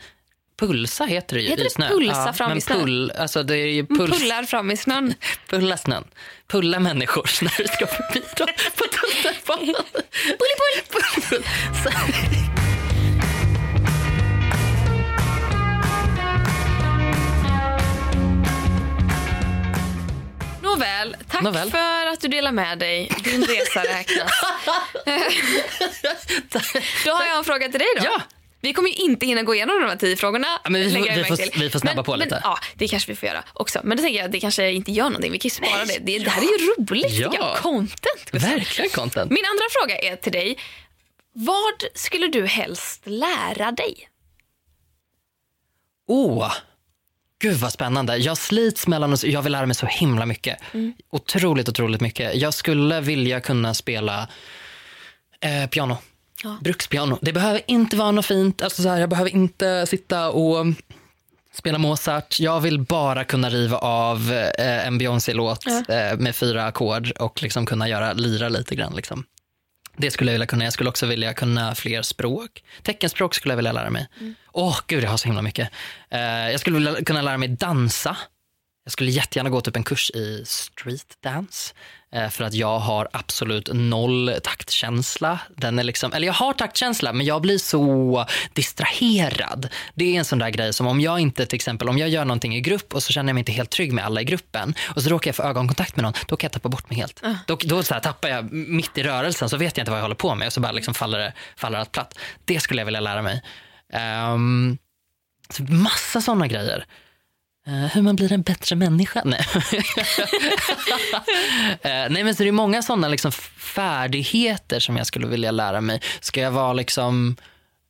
Speaker 1: Pulsa heter det ju
Speaker 2: Heter
Speaker 1: i snö.
Speaker 2: pulsa fram
Speaker 1: men
Speaker 2: i snö?
Speaker 1: Pull, alltså det är ju puls,
Speaker 2: Pullar fram i snön.
Speaker 1: pulla snön. Pulla människor när du ska förbi dem på tunnelbanan. Pull, pull, pull. Så-
Speaker 2: Nåväl, tack
Speaker 1: Nåväl.
Speaker 2: för att du delar med dig. Din resa räknas. Då har jag en fråga till dig då.
Speaker 1: Ja.
Speaker 2: Vi kommer ju inte hinna gå igenom de här tio frågorna.
Speaker 1: men vi vi
Speaker 2: märke
Speaker 1: får- vi får snabba
Speaker 2: men,
Speaker 1: på lite.
Speaker 2: Men, ja, det kanske vi får göra också. Men det tänker jag, att det kanske inte gör någonting. Vi kan ju spara det. det. Det här är ju roligt.
Speaker 1: Ja.
Speaker 2: jag. Content.
Speaker 1: Verkligen content.
Speaker 2: Min andra fråga är till dig. Vad skulle du helst lära dig?
Speaker 1: Åh, gud vad spännande. Jag slits mellan oss. Jag vill lära mig så himla mycket.
Speaker 2: Mm.
Speaker 1: Otroligt, otroligt mycket. Jag skulle vilja kunna spela eh, piano.
Speaker 2: Ja.
Speaker 1: Brukspiano. Det behöver inte vara något fint. Alltså så här, jag behöver inte sitta och spela Mozart. Jag vill bara kunna riva av eh, en Beyoncé-låt eh, med fyra ackord och liksom kunna göra lira lite grann. Liksom. Det skulle jag vilja kunna. Jag skulle också vilja kunna fler språk. Teckenspråk skulle jag vilja lära mig. Åh gud, jag har så himla mycket. Eh, jag skulle vilja kunna lära mig dansa. Jag skulle jättegärna gå typ en kurs i street dance. Eh, för att jag har absolut noll taktkänsla. Den är liksom, eller jag har taktkänsla men jag blir så distraherad. Det är en sån där grej som om jag inte till exempel om jag gör någonting i grupp och så känner jag mig inte helt trygg med alla i gruppen och så råkar jag få ögonkontakt med någon, då kan jag tappa bort mig helt. Då, då så här tappar jag mitt i rörelsen så vet jag inte vad jag håller på med och så bara liksom faller, det, faller allt platt. Det skulle jag vilja lära mig. Um, så massa såna grejer. Eh, hur man blir en bättre människa. Nej, Eh, nej men så det är många sådana liksom färdigheter som jag skulle vilja lära mig. Ska jag vara liksom,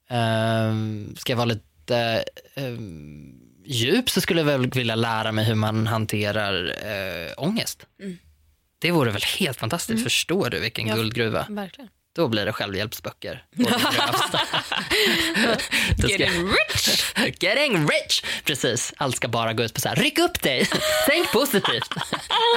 Speaker 1: ehm, ska jag vara lite ehm, djup så skulle jag väl vilja lära mig hur man hanterar uh, ångest. Det vore väl helt fantastiskt. Förstår du vilken
Speaker 2: Ja.
Speaker 1: guldgruva?
Speaker 2: Verkligen.
Speaker 1: Då blir det självhjälpsböcker.
Speaker 2: Getting rich.
Speaker 1: Getting rich! Precis, allt ska bara gå ut på så här, ryck upp dig, tänk positivt,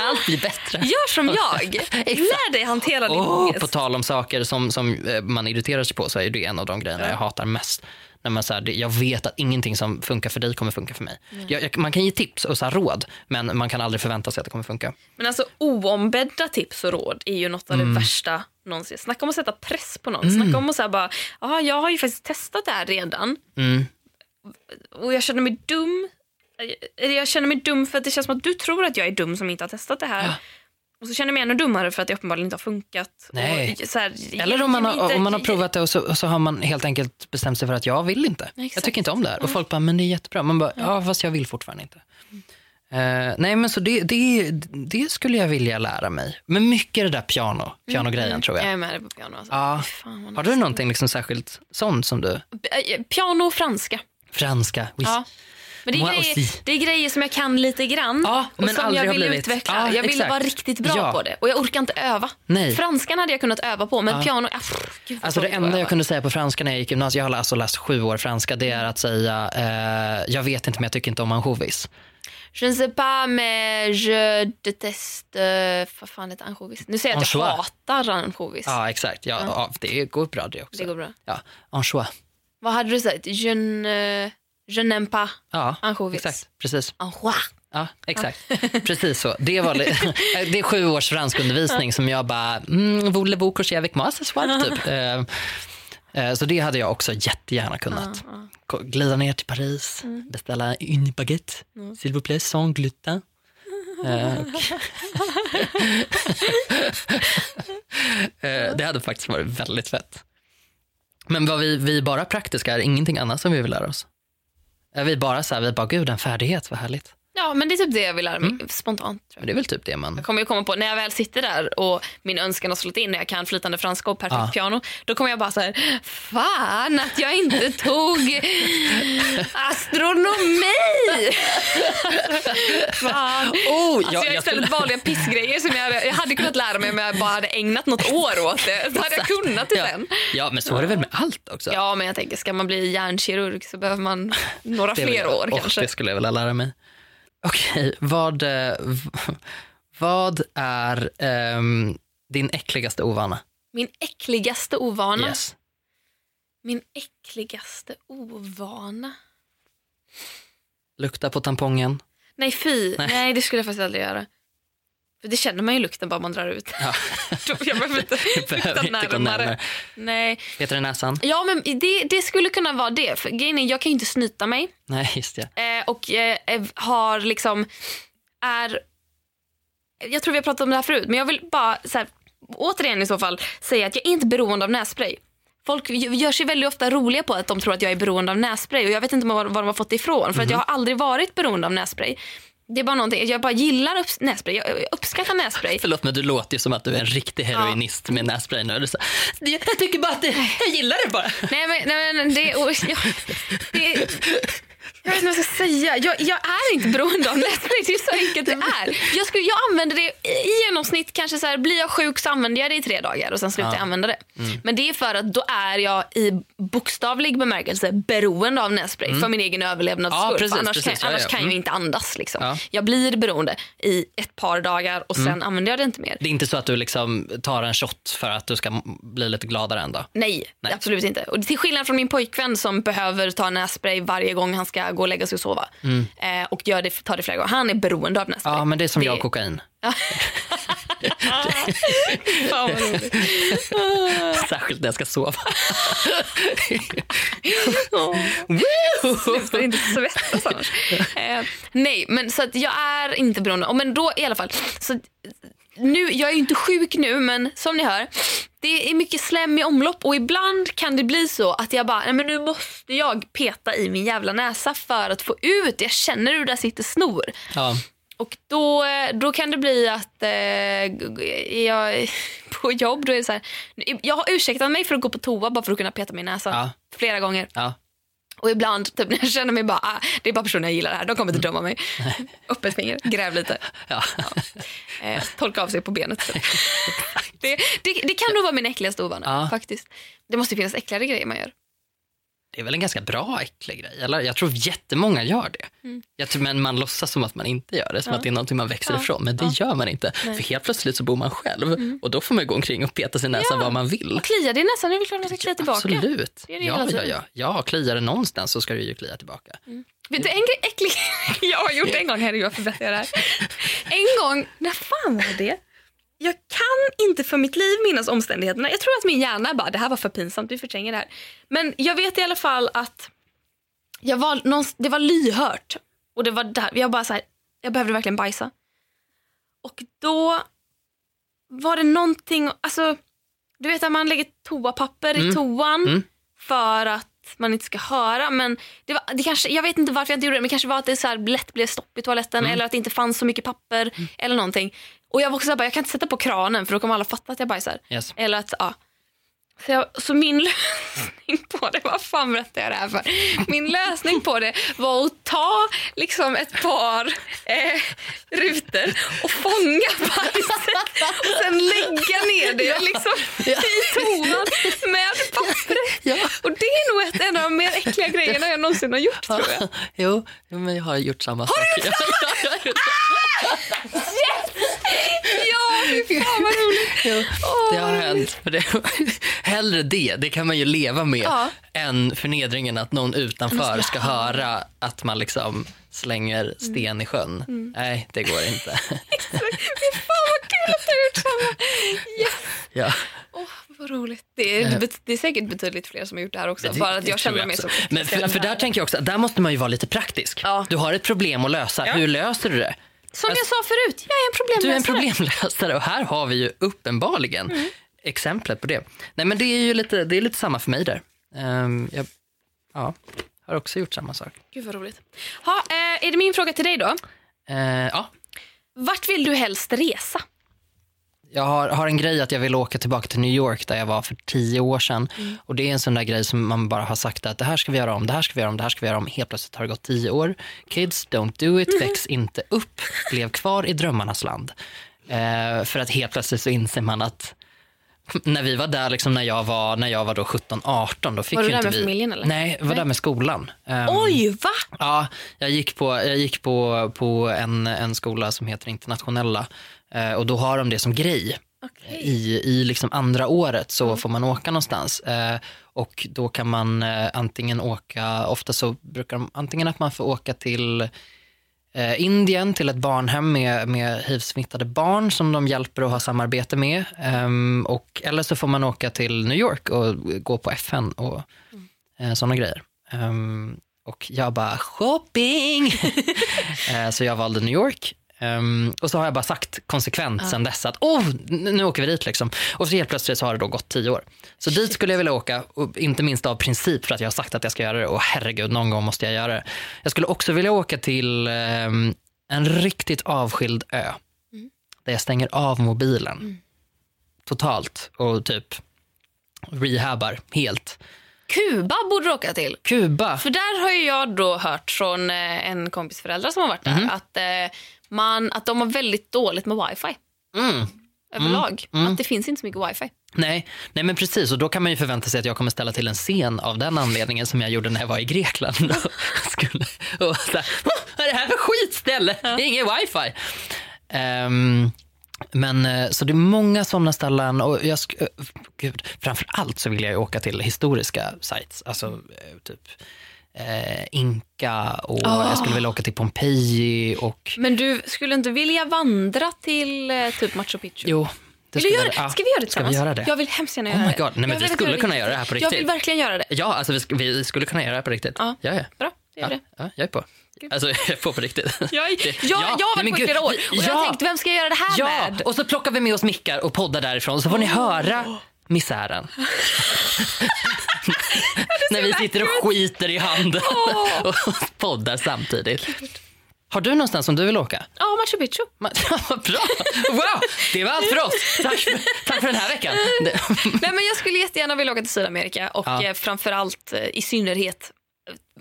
Speaker 1: allt blir bättre.
Speaker 2: Gör som jag. Lär dig hantera din
Speaker 1: Åh,
Speaker 2: ångest.
Speaker 1: på tal om saker som, som eh, man irriterar sig på så är det en av de grejerna jag hatar mest. När man så här, jag vet att ingenting som funkar för dig kommer funka för mig. Jag, jag, man kan ge tips och så råd, men man kan aldrig förvänta sig att det kommer funka.
Speaker 2: Men alltså oombedda tips och råd är ju något av
Speaker 1: Mm.
Speaker 2: det värsta någonsin. Snacka om att sätta press på någon. Snacka om att säga bara, ja jag har ju faktiskt testat det här redan.
Speaker 1: Mm.
Speaker 2: Och jag känner mig dum. Jag känner mig dum för att det känns som att du tror att jag är dum som inte har testat det här.
Speaker 1: Ja.
Speaker 2: Och så känner jag mig ännu dummare för att det uppenbarligen inte har funkat.
Speaker 1: Nej.
Speaker 2: Och här,
Speaker 1: Eller om man, har,
Speaker 2: inte-
Speaker 1: om man har provat det och så, och så har man helt enkelt bestämt sig för att jag vill inte. Jag
Speaker 2: Exakt.
Speaker 1: tycker inte om det här. Och folk bara, men det är jättebra. Man bara, ja fast jag vill fortfarande inte. Eh, nej men så det, det, det skulle jag vilja lära mig. Men mycket det där piano, pianogrejen tror jag.
Speaker 2: Jag är med dig på piano. Alltså.
Speaker 1: Ja.
Speaker 2: Fan,
Speaker 1: Har du någonting liksom särskilt sånt som du?
Speaker 2: Eh, Piano och franska.
Speaker 1: Franska?
Speaker 2: Ja. Men det är, grejer, det är grejer som jag kan lite grann
Speaker 1: Ja,
Speaker 2: och
Speaker 1: men
Speaker 2: som jag vill utveckla.
Speaker 1: Ja,
Speaker 2: jag vill
Speaker 1: exakt.
Speaker 2: vara riktigt bra
Speaker 1: Ja.
Speaker 2: på det och jag orkar inte öva.
Speaker 1: Nej.
Speaker 2: Franskan hade jag kunnat öva på men piano, ah, pff,
Speaker 1: Alltså det enda jag kunde säga på franska när jag gick i gymnasiet, jag har alltså läst sju år franska, det är att säga eh, jag vet inte men jag tycker inte om ansjovis.
Speaker 2: Je ne sais pas mais je déteste, vad fan heter ansjovis? Nu säger jag att jag hatar ansjovis.
Speaker 1: Ja exakt, ja, ja. det går bra det också.
Speaker 2: Det går bra.
Speaker 1: Ja, anchois.
Speaker 2: Vad hade du sagt? Je ne, je n'aime pas
Speaker 1: Ja,
Speaker 2: ansjovis.
Speaker 1: exakt, precis. Ja, exakt. Precis så. Det, var, det är sju års franskundervisning som jag bara, mm, voulez-vous coucher avec moi ce soir? Typ. Eh, eh, Så det hade jag också jättegärna kunnat. Glida ner till Paris, beställa une baguette, s'il vous plaît, sans gluten. Eh, Det hade faktiskt varit väldigt fett. Men vad vi, vi är bara praktiska, är det ingenting annat som vi vill lära oss? Är vi bara så här, vi bara, gud en färdighet, vad härligt.
Speaker 2: Ja men det är typ det jag vill lära mig
Speaker 1: Mm.
Speaker 2: spontant. Tror jag.
Speaker 1: Men det är väl typ det man...
Speaker 2: Jag kommer ju komma på, när jag väl sitter där och min önskan har slått in när jag kan flytande franska och perfekt
Speaker 1: Ja.
Speaker 2: piano, då kommer jag bara så här, fan att jag inte tog astronomi! fan.
Speaker 1: Oh,
Speaker 2: Alltså jag, istället valde jag pissgrejer som jag, jag hade kunnat lära mig om jag bara hade ägnat något år åt det. Så hade jag kunnat det
Speaker 1: ja.
Speaker 2: sen.
Speaker 1: ja, men så är det väl med allt också?
Speaker 2: Ja, men jag tänker, ska man bli hjärnkirurg så behöver man några fler
Speaker 1: jag-
Speaker 2: år
Speaker 1: åh,
Speaker 2: kanske.
Speaker 1: Det skulle jag vilja lära mig. Okej, vad, eh, Vad är ehm, din äckligaste ovana?
Speaker 2: Min äckligaste ovana.
Speaker 1: Yes.
Speaker 2: Min äckligaste ovana.
Speaker 1: Lukta på tampongen.
Speaker 2: Nej fy,
Speaker 1: Nej.
Speaker 2: nej. det skulle jag faktiskt aldrig göra. För det känner man ju lukten bara man drar ut.
Speaker 1: Ja.
Speaker 2: jag behöver inte lukta närmare.
Speaker 1: närmare.
Speaker 2: Nej.
Speaker 1: Peter i näsan?
Speaker 2: Ja men det, det skulle kunna vara det. För grejen är, jag kan ju inte snyta mig.
Speaker 1: Nej, just det.
Speaker 2: Eh, och eh, har liksom, är, jag tror vi har pratat om det här förut, men jag vill bara så här, återigen i så fall säga att jag är inte beroende av nässpray. Folk gör sig väldigt ofta roliga på att de tror att jag är beroende av nässpray och jag vet inte var, var de har fått det ifrån för att jag har aldrig varit beroende av nässpray. Det är bara någonting, jag bara gillar upp, nässpray, jag uppskattar nässpray.
Speaker 1: Förlåt men du låter ju som att du är en riktig heroinist med nässpray nu. Så, jag tycker bara att det, jag gillar det bara.
Speaker 2: Nej men, nej, men det, och, jag, det, jag vet inte vad jag ska säga. Jag, jag är inte beroende av nässpray. Det är så enkelt det är. Jag, skulle, jag använder det i genomsnitt, kanske så här, blir jag sjuk så använder jag det i tre dagar och sen slutar
Speaker 1: Ja.
Speaker 2: jag använda det. Men det är för att då är jag i bokstavlig bemärkelse beroende av nässpray för min egen överlevnads
Speaker 1: Ja,
Speaker 2: skull.
Speaker 1: precis,
Speaker 2: annars
Speaker 1: precis.
Speaker 2: kan,
Speaker 1: Ja,
Speaker 2: annars
Speaker 1: ja.
Speaker 2: kan jag
Speaker 1: Mm.
Speaker 2: inte andas. Liksom.
Speaker 1: Ja.
Speaker 2: Jag blir beroende i ett par dagar och sen använder jag det inte mer.
Speaker 1: Det är inte så att du liksom tar en shot för att du ska bli lite gladare ändå?
Speaker 2: Nej,
Speaker 1: Nej.
Speaker 2: absolut inte. Och till skillnad från min pojkvän som behöver ta nässpray varje gång han ska gå och lägga sig och sova. Eh, och gör det, tar det flera gånger. Han är beroende av nässpray.
Speaker 1: Ja, men det är som
Speaker 2: Det-
Speaker 1: jag och kokain. Särskilt när jag ska sova.
Speaker 2: Sluta inte svettas annars. Eh, nej, men så att jag är inte beroende. Men då i alla fall. Så, nu, jag är ju inte sjuk nu, men som ni hör. Det är mycket slem i omlopp och ibland kan det bli så att jag bara, nej men nu måste jag peta i min jävla näsa för att få ut. Jag känner hur där sitter snor.
Speaker 1: Ja.
Speaker 2: Och då, då kan det bli att eh, jag på jobb, då är så här, jag har ursäktat mig för att gå på toa bara för att kunna peta min näsa.
Speaker 1: Ja.
Speaker 2: Flera gånger.
Speaker 1: Ja.
Speaker 2: Och ibland typ, när jag känner mig bara, ah, det är bara personer jag gillar här, de kommer inte döma mig. Upp ett finger, gräv lite,
Speaker 1: Ja.
Speaker 2: eh, torka av sig på benet. typ. det, det, det kan nog vara min äckligaste ovana
Speaker 1: Ja.
Speaker 2: faktiskt. Det måste finnas äckligare grejer man gör.
Speaker 1: Det är väl en ganska bra äcklig grej? Eller? Jag tror jättemånga gör det. Jag tror, men man låtsas som att man inte gör det, som att det är någonting man växer
Speaker 2: Mm. Ja.
Speaker 1: ifrån. Men det gör man inte. För helt plötsligt så bor man själv och då får man gå omkring och peta sin näsa
Speaker 2: Ja.
Speaker 1: var man vill.
Speaker 2: Och kliar det i näsan, det är väl klart man ska klia tillbaka.
Speaker 1: Absolut.
Speaker 2: Det det
Speaker 1: ja, ja, ja. ja, kliar det någonstans så ska du ju klia tillbaka.
Speaker 2: Vet du en grej äcklig jag har gjort en gång, herregud vad förbättrar jag det här. En gång, när fan var det? Jag kan inte för mitt liv minnas omständigheterna. Jag tror att min hjärna bara, det här var för pinsamt, vi förtränger det här. Men jag vet i alla fall att jag var det var lyhört. Och det var där, jag bara så här, jag behövde verkligen bajsa. Och då var det någonting, alltså du vet att man lägger toapapper i toan
Speaker 1: Mm.
Speaker 2: för att man inte ska höra. Men det var, det kanske, jag vet inte varför jag inte gjorde det, men det kanske var att det så här lätt blev stopp i toaletten
Speaker 1: Mm.
Speaker 2: eller att det inte fanns så mycket papper eller någonting. Och jag var också så här, bara, jag kan inte sätta på kranen för då kommer alla fatta att jag bajsar.
Speaker 1: Yes.
Speaker 2: Eller att, ja. Så, jag, så min lösning på det, vad fan berättar jag det här för? Min lösning på det var att ta liksom ett par eh, rutor och fånga bajset och sen lägga ner det liksom i toan med pappret.
Speaker 1: Ja.
Speaker 2: Och det är nog ett, en av de mer äckliga grejerna jag någonsin har gjort tror jag.
Speaker 1: jo, men jag har gjort samma sak. Har du gjort
Speaker 2: Ja, fy fan vad roligt.
Speaker 1: Det har hänt. Det, hellre det, det kan man ju leva med,
Speaker 2: Ja.
Speaker 1: än förnedringen att någon utanför ska höra att man liksom slänger sten i sjön. Nej, det går inte.
Speaker 2: Fy fan vad kul att du har gjort samma. Yes.
Speaker 1: ja.
Speaker 2: Vad roligt. Det är, bet- det är säkert betydligt fler som har gjort det här också.
Speaker 1: Det-
Speaker 2: bara att jag känner mig
Speaker 1: också.
Speaker 2: så
Speaker 1: Men för, för där tänker jag också, där måste man ju vara lite praktisk.
Speaker 2: Ja.
Speaker 1: Du har ett problem att lösa,
Speaker 2: Ja.
Speaker 1: hur löser du det?
Speaker 2: Som jag sa förut, jag är en
Speaker 1: Du är en
Speaker 2: problemlösare.
Speaker 1: problemlösare och här har vi ju uppenbarligen
Speaker 2: Mm.
Speaker 1: exemplet på det. Nej men det är ju lite, det är lite samma för mig där. Ehm, jag ja, har också gjort samma sak.
Speaker 2: Gud vad roligt. Ha, eh, är det min fråga till dig då?
Speaker 1: Eh, ja,
Speaker 2: Vart vill du helst resa?
Speaker 1: Jag har, har en grej att jag vill åka tillbaka till New York där jag var för tio år sedan.
Speaker 2: Mm.
Speaker 1: Och det är en sån där grej som man bara har sagt att det här ska vi göra om, det här ska vi göra om, det här ska vi göra om. Helt plötsligt har det gått tio år. Kids, don't do it,
Speaker 2: Mm.
Speaker 1: väx inte upp, lev kvar i drömmarnas land. Eh, för att helt plötsligt så inser man att när vi var där, liksom, när jag var, när jag var då 17-18, då fick
Speaker 2: Var du där
Speaker 1: inte
Speaker 2: med
Speaker 1: vi...
Speaker 2: familjen, eller?
Speaker 1: Nej, jag var där med skolan. Ehm,
Speaker 2: Oj, va?
Speaker 1: Ja, jag gick på, jag gick på, på en, en skola som heter Internationella och då har de det som grej.
Speaker 2: Okej.
Speaker 1: I, i liksom andra året så får man åka någonstans eh, och då kan man eh, antingen åka, ofta så brukar de, antingen att man får åka till eh, Indien till ett barnhem med, med hiv-smittade barn som de hjälper och har samarbete med. Ehm, och, eller så får man åka till New York och gå på FN och eh, sådana grejer. Ehm, och jag bara shopping! Eh, så jag valde New York. Ehm, och så har jag bara sagt konsekvent sen dess att oh, nu åker vi dit. Liksom. Och så helt plötsligt så har det då gått tio år. Så dit skulle jag vilja åka, och inte minst av princip för att jag har sagt att jag ska göra det. Och herregud, någon gång måste jag göra det. Jag skulle också vilja åka till ehm, en riktigt avskild ö. Där jag stänger av mobilen. Totalt och typ rehabar helt.
Speaker 2: Kuba borde du åka till.
Speaker 1: Kuba.
Speaker 2: För där har jag då hört från eh, en kompis föräldrar som har varit där
Speaker 1: Mhm.
Speaker 2: att, eh, man, att de har väldigt dåligt med wifi
Speaker 1: Mm.
Speaker 2: överlag. Att det finns inte så mycket wifi.
Speaker 1: Nej, nej men precis och då kan man ju förvänta sig att jag kommer ställa till en scen av den anledningen som jag gjorde när jag var i Grekland. Och skulle, och så här, "Vad är det här för skitställe? Är Ingen wifi. Ehm, men eh, så det är många sådana ställen och jag, eh, gud, framför allt så vill jag åka till historiska sites, alltså eh, typ eh, Inka och jag skulle vilja åka till Pompeji och
Speaker 2: Men du skulle inte vilja vandra till eh, typ Machu Picchu?
Speaker 1: jo. det
Speaker 2: Vill du göra,
Speaker 1: ja,
Speaker 2: ska vi göra det tillsammans?
Speaker 1: göra det?
Speaker 2: Jag vill hemskt gärna
Speaker 1: Oh
Speaker 2: göra
Speaker 1: my
Speaker 2: det.
Speaker 1: God. Nej, men vi skulle kunna
Speaker 2: göra
Speaker 1: det här på
Speaker 2: Jag vill
Speaker 1: riktigt.
Speaker 2: verkligen göra det.
Speaker 1: Ja, alltså vi, sk- vi skulle kunna göra det på riktigt.
Speaker 2: Ja.
Speaker 1: Ja, ja.
Speaker 2: Bra, det gör
Speaker 1: Ja,
Speaker 2: det.
Speaker 1: ja, jag är på. Alltså, jag är på riktigt.
Speaker 2: Jag, jag,
Speaker 1: Det-
Speaker 2: jag,
Speaker 1: ja,
Speaker 2: jag har varit på i flera år och jag
Speaker 1: ja.
Speaker 2: har tänkt, vem ska jag göra det här
Speaker 1: Ja,
Speaker 2: med?
Speaker 1: och så plockar vi med oss mickar och poddar därifrån så får ni höra misären. När vi sitter och skiter i handen och poddar samtidigt. Har du någonstans som du vill åka?
Speaker 2: Ja, Machu Picchu.
Speaker 1: Bra! Wow! Det var allt för oss. Tack för, tack för den här veckan.
Speaker 2: Nej, men jag skulle jättegärna vilja åka till Sydamerika och
Speaker 1: Ja.
Speaker 2: eh, framförallt eh, i synnerhet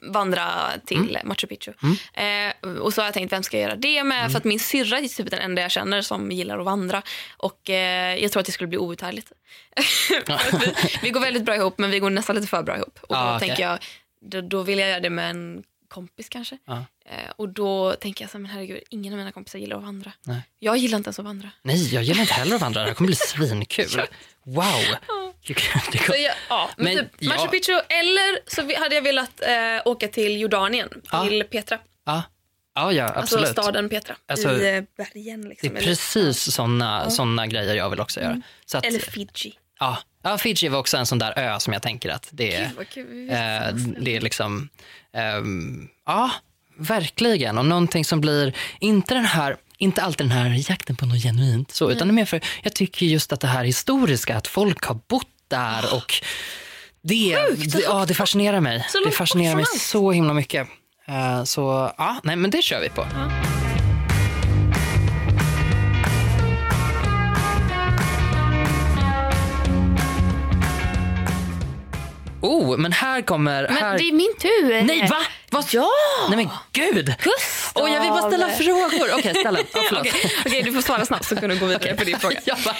Speaker 2: vandra till
Speaker 1: Mm.
Speaker 2: Machu Picchu. Eh, och så har jag tänkt, vem ska jag göra det med?
Speaker 1: Mm.
Speaker 2: För att min syrra är typ den enda jag känner som gillar att vandra. Och eh, jag tror att det skulle bli outhärdligt. Vi, vi går väldigt bra ihop, men vi går nästan lite för bra ihop. Och
Speaker 1: Ja,
Speaker 2: då
Speaker 1: okej.
Speaker 2: tänker jag, då, då vill jag göra det med en kompis kanske.
Speaker 1: Ja.
Speaker 2: Eh, och då tänker jag så här, men herregud, ingen av mina kompisar gillar att vandra.
Speaker 1: Nej.
Speaker 2: Jag gillar inte ens att vandra.
Speaker 1: Nej, jag gillar inte heller att vandra. Det här kommer bli svinkul. Wow! Det
Speaker 2: Så
Speaker 1: kom-
Speaker 2: jag, ja, men
Speaker 1: Men,
Speaker 2: typ Machu. Picchu eller så hade jag velat eh, åka till Jordanien,
Speaker 1: Ja.
Speaker 2: till Petra.
Speaker 1: Ja, ja, ja absolut.
Speaker 2: Alltså staden Petra
Speaker 1: Alltså,
Speaker 2: i eh, bergen.
Speaker 1: Det
Speaker 2: Liksom,
Speaker 1: är
Speaker 2: eller,
Speaker 1: precis såna, såna grejer jag vill också göra. Så att,
Speaker 2: eller Fiji.
Speaker 1: ja, ja, Fiji var också en sån där ö som jag tänker att det är,
Speaker 2: kul. Vet
Speaker 1: eh, det är liksom, ehm, ja, verkligen. Och någonting som blir, inte den här, inte alltid den här jakten på något genuint så, utan det är mer för, jag tycker just att det här historiska, att folk har bott där och det, det, ja, det fascinerar mig. Det fascinerar mig så himla mycket. Eh, så ja, nej men det kör vi på. Oh, men här kommer...
Speaker 2: Men
Speaker 1: här...
Speaker 2: det är min tur.
Speaker 1: Nej, va? Vad?
Speaker 2: Ja!
Speaker 1: Nej men gud!
Speaker 2: Gustav!
Speaker 1: Åh, jag vill bara ställa frågor. Okej, ställa. Oh, förlåt.
Speaker 2: Okej, okej, du får svara snabbt så kan du gå vidare på din fråga.
Speaker 1: Bara,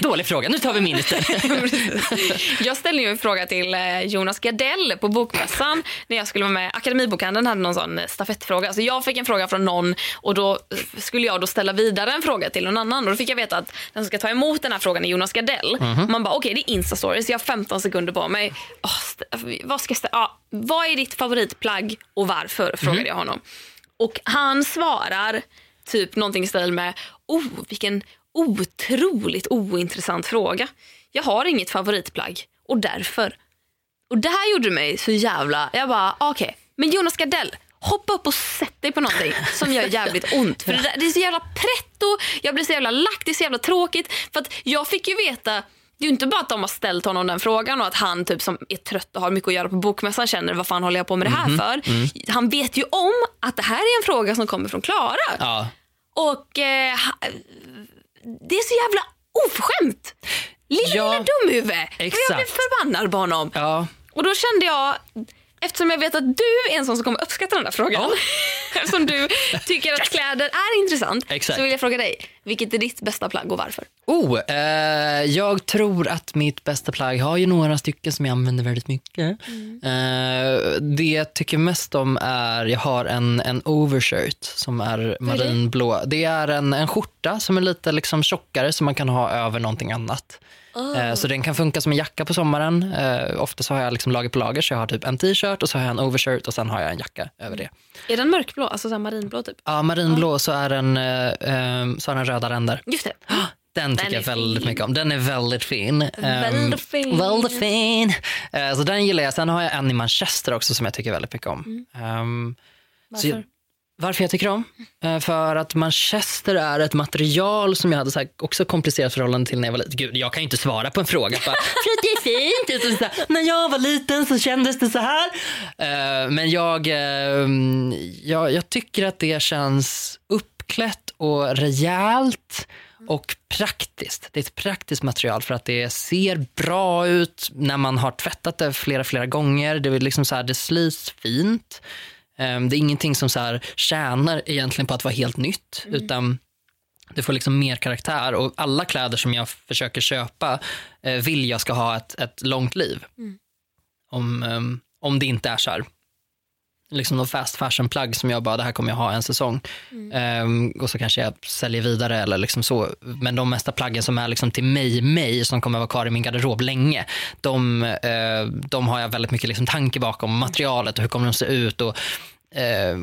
Speaker 1: dålig fråga, nu tar vi min.
Speaker 2: Jag ställde ju en fråga till eh, Jonas Gardell på Bokmässan när jag skulle vara med. Akademibokhandeln hade någon sån eh, stafettfråga. Så jag fick en fråga från någon och då eh, skulle jag då ställa vidare en fråga till någon annan. Och då fick jag veta att den som ska ta emot den här frågan är Jonas Gardell. Man bara okej det är Insta-stories, jag har 15 sekunder på mig. St- vad, ska jag stä- ja, vad är ditt favoritplagg och varför? Frågade jag honom. Och han svarar typ någonting i stil med oh vilken otroligt ointressant fråga. Jag har inget favoritplagg och därför. Och det här gjorde mig så jävla... Jag bara okej, men Jonas Gardell hoppa upp och sätt dig på någonting som gör jävligt ont. För det, där, det är så jävla pretto, jag blir så jävla lack, det är så jävla tråkigt. För att jag fick ju veta det är ju inte bara att de har ställt honom den frågan och att han typ som är trött och har mycket att göra på bokmässan känner vad fan håller jag på med det här för. Han vet ju om att det här är en fråga som kommer från Klara.
Speaker 1: Ja.
Speaker 2: Och eh, det är så jävla oförskämt. Lilla,
Speaker 1: Ja,
Speaker 2: lilla dumhuvud. Och jag blev
Speaker 1: exakt.
Speaker 2: förbannad på honom.
Speaker 1: ja.
Speaker 2: Och då kände jag, eftersom jag vet att du är en sån som kommer uppskatta den där frågan.
Speaker 1: Ja.
Speaker 2: eftersom du tycker att kläder är intressant.
Speaker 1: Exakt.
Speaker 2: Så vill jag fråga dig. Vilket är ditt bästa plagg och varför?
Speaker 1: Oh, eh, jag tror att mitt bästa plagg har ju några stycken som jag använder väldigt mycket. Eh, det jag tycker mest om är, jag har en, en overshirt som är marinblå. Det är en, en skjorta som är lite liksom tjockare som man kan ha över någonting annat. Eh, Så den kan funka som en jacka på sommaren. Eh, ofta så har jag liksom lager på lager så jag har typ en t-shirt och så har jag en overshirt och sen har jag en jacka över det.
Speaker 2: Är den mörkblå? Alltså så marinblå typ?
Speaker 1: Ja, marinblå så är den, eh, så har den röda ränder.
Speaker 2: Just det.
Speaker 1: Den tycker
Speaker 2: är
Speaker 1: jag väldigt
Speaker 2: fin.
Speaker 1: mycket om. Den är väldigt fin. Ehm,
Speaker 2: Väldigt fin.
Speaker 1: väldigt fin. Eh, så den gillar jag. Sen har jag en i Manchester också som jag tycker väldigt mycket om. Så jag-
Speaker 2: Varför?
Speaker 1: Varför jag tycker om? Eh, för att Manchester är ett material som jag hade så här också komplicerat förhållande till när jag var liten. Gud, jag kan ju inte svara på en fråga. Bara, för att det är fint. Så här, när jag var liten så kändes det så här. Eh, men jag, ehm, jag, jag tycker att det känns uppklätt och rejält och praktiskt. Det är ett praktiskt material för att det ser bra ut när man har tvättat det flera, flera gånger. Det, är liksom så här, det slits fint. Ehm, Det är ingenting som så här tjänar egentligen på att vara helt nytt. Utan det får liksom mer karaktär. Och alla kläder som jag försöker köpa eh, vill jag ska ha ett, ett långt liv. Om, ehm, om det inte är så här liksom någon fast fashion plagg som jag bara, det här kommer jag ha en säsong. Ehm, och så kanske jag säljer vidare eller liksom så. Men de mesta plaggen som är liksom till mig, mig som kommer vara kvar i min garderob länge, de, eh, de har jag väldigt mycket liksom tanke bakom materialet och hur kommer de se ut och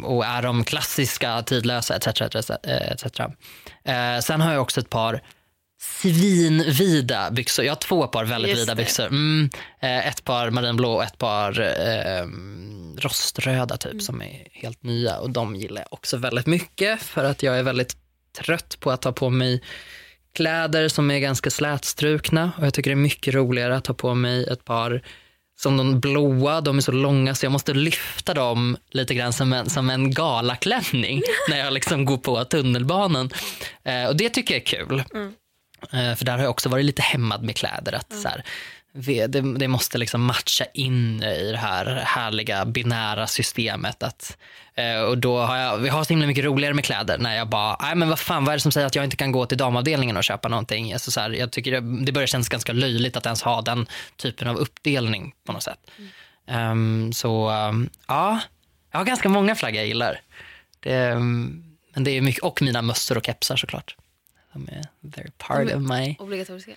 Speaker 1: och är de klassiska, tidlösa etc. etc, etc. Eh, sen har jag också ett par svinvida byxor. Jag har två par väldigt
Speaker 2: Just
Speaker 1: vida
Speaker 2: det.
Speaker 1: byxor. Mm, eh, ett par marinblå och ett par eh, roströda typ som är helt nya och de gillar jag också väldigt mycket för att jag är väldigt trött på att ta på mig kläder som är ganska slätstrukna och jag tycker det är mycket roligare att ta på mig ett par som de blåa, de är så långa så jag måste lyfta dem lite grann som en, som en galaklänning när jag liksom går på tunnelbanan. Eh, och det tycker jag är kul. Eh, för där har jag också varit lite hämmad med kläder. Att så här, det, det måste liksom matcha in i det här härliga binära systemet. Att, eh, och då har jag, vi har så himla mycket roligare med kläder när jag bara, nej men vad fan vad är det som säger att jag inte kan gå till damavdelningen och köpa någonting? Alltså så här, jag tycker det, det börjar kännas ganska löjligt att ens ha den typen av uppdelning på något sätt. Ehm, så um, ja, jag har ganska många flaggor jag gillar. Det, um, men det är mycket, och mina mössor och kepsar såklart. De är they're part of my...
Speaker 2: Obligatoriska.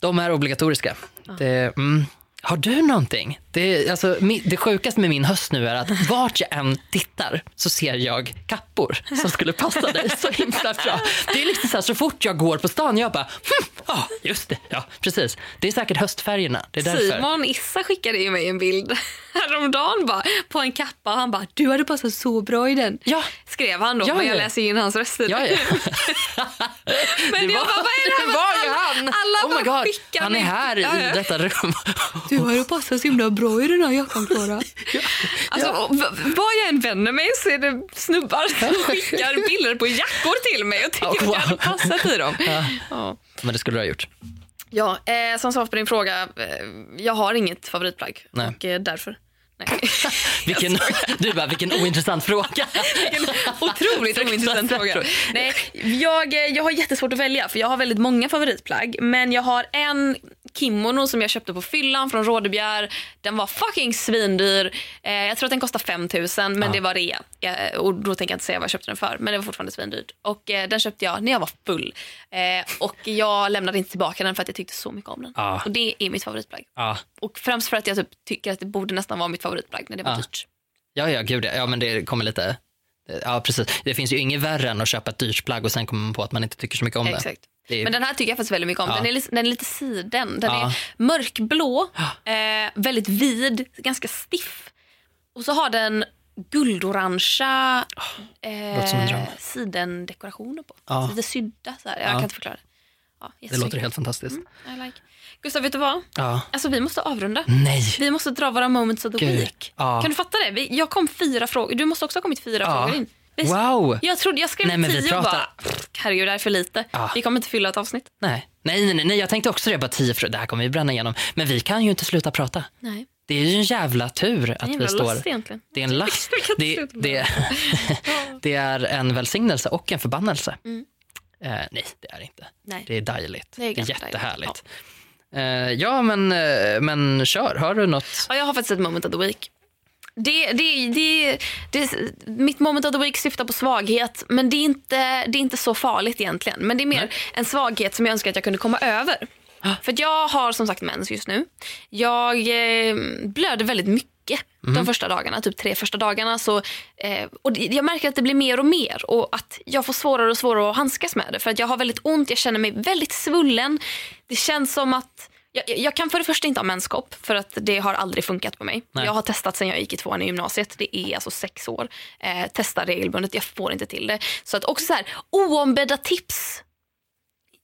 Speaker 1: De är obligatoriska. Det, mm. Har du någonting? Det, alltså, det sjukaste med min höst nu är att vart jag än tittar så ser jag kappor som skulle passa dig så himla bra. Det är liksom så, här, så fort jag går på stan, jag bara, hm, ja just det, ja precis. Det är säkert höstfärgerna, det är därför.
Speaker 2: Simon Issa skickade ju mig en bild häromdagen bara, på en kappa. Han bara, du hade passat så bra i den.
Speaker 1: Ja,
Speaker 2: Skrev han då,
Speaker 1: Ja,
Speaker 2: men jag
Speaker 1: ja.
Speaker 2: läser in hans röster.
Speaker 1: ja, ja.
Speaker 2: Men
Speaker 1: Det
Speaker 2: jag bara, vad är det här
Speaker 1: det var ju han!
Speaker 2: alla
Speaker 1: oh
Speaker 2: bara
Speaker 1: God.
Speaker 2: skickar
Speaker 1: Han är här i detta rum.
Speaker 2: Du hade passat så himla bra i den här jackan Klara. Alltså, v- Var jag än vänder mig så är det snubbar som skickar bilder på jackor till mig och tycker
Speaker 1: Oh,
Speaker 2: att jag hade
Speaker 1: wow.
Speaker 2: passat i dem. Ja.
Speaker 1: Men det skulle du ha gjort.
Speaker 2: Ja, eh, som svar på din fråga, eh, jag har inget favoritplagg
Speaker 1: Nej.
Speaker 2: och eh, därför. Nej.
Speaker 1: Vilken, du bara, vilken ointressant fråga.
Speaker 2: Vilken otroligt ointressant fråga.
Speaker 1: fråga.
Speaker 2: Nej, jag, eh, jag har jättesvårt att välja för jag har väldigt många favoritplagg. Men jag har en kimono som jag köpte på fyllan från Rådebjer. Den var fucking svindyr. Eh, jag tror att den kostade 5000 men
Speaker 1: Ja.
Speaker 2: det var rea. Eh, och då tänker jag inte säga vad jag köpte den för. Men det var fortfarande svindyrt. Och eh, den köpte jag när jag var full. Eh, och jag lämnade inte tillbaka den för att jag tyckte så mycket om den.
Speaker 1: Ja.
Speaker 2: Och det är mitt favoritplagg.
Speaker 1: Ja,
Speaker 2: Och främst för att jag typ tycker att det borde nästan vara mitt favoritplagg när det var
Speaker 1: Ja.
Speaker 2: dyrt.
Speaker 1: ja, ja gud ja. men det kommer lite... Ja, precis. Det finns ju inget värre än att köpa ett dyrt plagg och sen kommer man på att man inte tycker så mycket om.
Speaker 2: Exakt.
Speaker 1: det är,
Speaker 2: Men den här tycker jag faktiskt väldigt mycket om.
Speaker 1: Ja.
Speaker 2: Den, är, den är lite siden. Den
Speaker 1: Ja.
Speaker 2: är mörkblå, eh, väldigt vid, ganska stiff. Och så har den guldorangea eh, sidendekorationer på.
Speaker 1: Ja.
Speaker 2: Lite sydda. Så här. Jag
Speaker 1: Ja.
Speaker 2: kan inte förklara det. Ja,
Speaker 1: det låter helt fantastiskt.
Speaker 2: I like. Gustav, vet du vad?
Speaker 1: Ja.
Speaker 2: Alltså, vi måste avrunda.
Speaker 1: Nej.
Speaker 2: Vi måste dra våra moments of the
Speaker 1: Gud.
Speaker 2: week.
Speaker 1: Ja.
Speaker 2: Kan du fatta det? Jag kom fyra frågor. Du måste också ha kommit fyra frågor in. Vi-
Speaker 1: Wow!
Speaker 2: Jag trodde jag skrev
Speaker 1: Nej, men vi
Speaker 2: tio och
Speaker 1: pratar-
Speaker 2: bara, "Pff, herregud det här är för lite.
Speaker 1: Ja.
Speaker 2: Vi kommer inte fylla ett avsnitt.
Speaker 1: Nej. Nej, nej, nej, nej, jag tänkte också det. Bara tio. Det här kommer vi bränna igenom. Men vi kan ju inte sluta prata.
Speaker 2: Nej.
Speaker 1: Det är ju en jävla tur att vi står...
Speaker 2: last egentligen.
Speaker 1: Det är en last.
Speaker 2: Vi
Speaker 1: Det, det, det är en välsignelse och en förbannelse.
Speaker 2: Mm.
Speaker 1: Eh, nej, det är det inte.
Speaker 2: Nej.
Speaker 1: Det är dejligt.
Speaker 2: Det är
Speaker 1: Det är, jättehärligt. Eh, ja, men, eh, men kör. Har du något?
Speaker 2: Ja, jag har faktiskt ett moment of the week. Det, det, det, det, mitt moment of the week syftar på svaghet, men det är, inte, det är inte så farligt egentligen. Men det är mer en svaghet som jag önskar att jag kunde komma över. För att jag har som sagt mens just nu. Jag eh, blöder väldigt mycket de första dagarna, typ tre första dagarna. Så, eh, och jag märker att det blir mer och mer och att jag får svårare och svårare att handskas med det. För att jag har väldigt ont, jag känner mig väldigt svullen. Det känns som att jag, jag kan för det första inte ha menskopp för att det har aldrig funkat på mig.
Speaker 1: Nej.
Speaker 2: Jag har testat sen jag gick i tvåan i gymnasiet. Det är alltså sex år. Eh, testar regelbundet, jag får inte till det. Så att också så här, oombedda tips.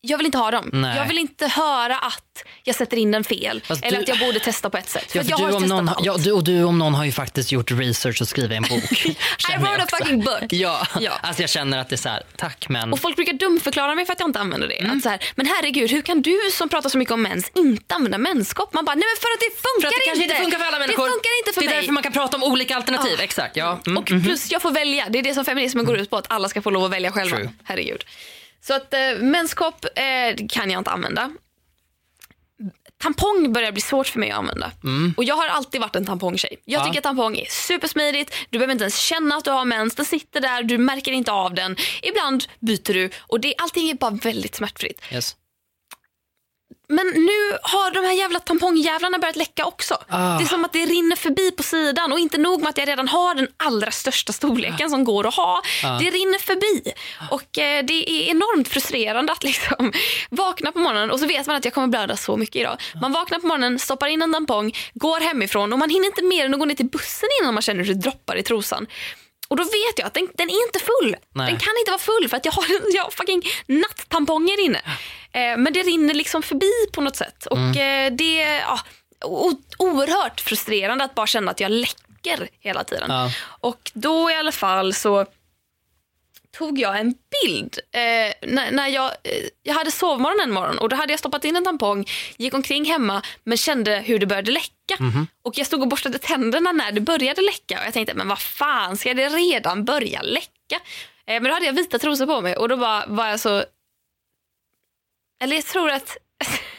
Speaker 2: Jag vill inte ha dem.
Speaker 1: Nej.
Speaker 2: Jag vill inte höra att jag sätter in den fel.
Speaker 1: Fast
Speaker 2: eller
Speaker 1: du-
Speaker 2: att jag borde testa på ett sätt.
Speaker 1: Ja, för
Speaker 2: jag
Speaker 1: du,
Speaker 2: har
Speaker 1: om
Speaker 2: testat
Speaker 1: någon,
Speaker 2: allt.
Speaker 1: ja, du, och du om någon har ju faktiskt gjort research och skrivit en bok.
Speaker 2: I wrote a fucking book.
Speaker 1: Ja,
Speaker 2: Ja.
Speaker 1: alltså jag känner att det är så här, tack men.
Speaker 2: Och folk brukar dumförklara mig för att jag inte använder det.
Speaker 1: Mm.
Speaker 2: Att så här, men herregud, hur kan du som pratar så mycket om mens inte använda menskopp? Man bara, nej men för att det funkar
Speaker 1: för att det kanske inte funkar för alla människor.
Speaker 2: Det funkar inte för
Speaker 1: det är
Speaker 2: mig.
Speaker 1: därför man kan prata om olika alternativ. Exakt, ja. Mm.
Speaker 2: Och plus jag får välja. Det är det som feminismen går ut på, att alla ska få lov att välja själva.
Speaker 1: True.
Speaker 2: Herregud. Så att eh, menskopp eh, kan jag inte använda. Tampong börjar bli svårt för mig att använda. Och jag har alltid varit en tampongtjej. Jag
Speaker 1: Mm. Ja.
Speaker 2: tycker att tampong är supersmidigt. Du behöver inte ens känna att du har mens. Den sitter där, du märker inte av den. Ibland byter du och det, allting är bara väldigt smärtfritt.
Speaker 1: Yes.
Speaker 2: Men nu har de här jävla tampongjävlarna börjat läcka också.
Speaker 1: Ah.
Speaker 2: Det är som att det rinner förbi på sidan och inte nog med att jag redan har den allra största storleken som går att ha.
Speaker 1: Ah.
Speaker 2: Det rinner förbi och eh, det är enormt frustrerande att liksom vakna på morgonen och så vet man att jag kommer blöda så mycket idag. Man vaknar på morgonen, stoppar in en tampong, går hemifrån och man hinner inte mer än att gå ner till bussen innan man känner hur det droppar i trosan. Och då vet jag att den, den är inte full.
Speaker 1: Nej.
Speaker 2: Den kan inte vara full för att jag har, jag har fucking natttamponger inne. Eh, men det rinner liksom förbi på något sätt. Och
Speaker 1: Mm.
Speaker 2: eh, det är ja, o- oerhört frustrerande att bara känna att jag läcker hela tiden.
Speaker 1: Ja.
Speaker 2: Och då i alla fall så tog jag en bild eh, när, när jag, eh, jag hade sovmorgon en morgon och då hade jag stoppat in en tampong, gick omkring hemma men kände hur det började läcka. Och jag stod och borstade tänderna när det började läcka och jag tänkte men vad fan ska det redan börja läcka? Eh, men då hade jag vita trosor på mig och då var, var jag så... Eller jag tror att...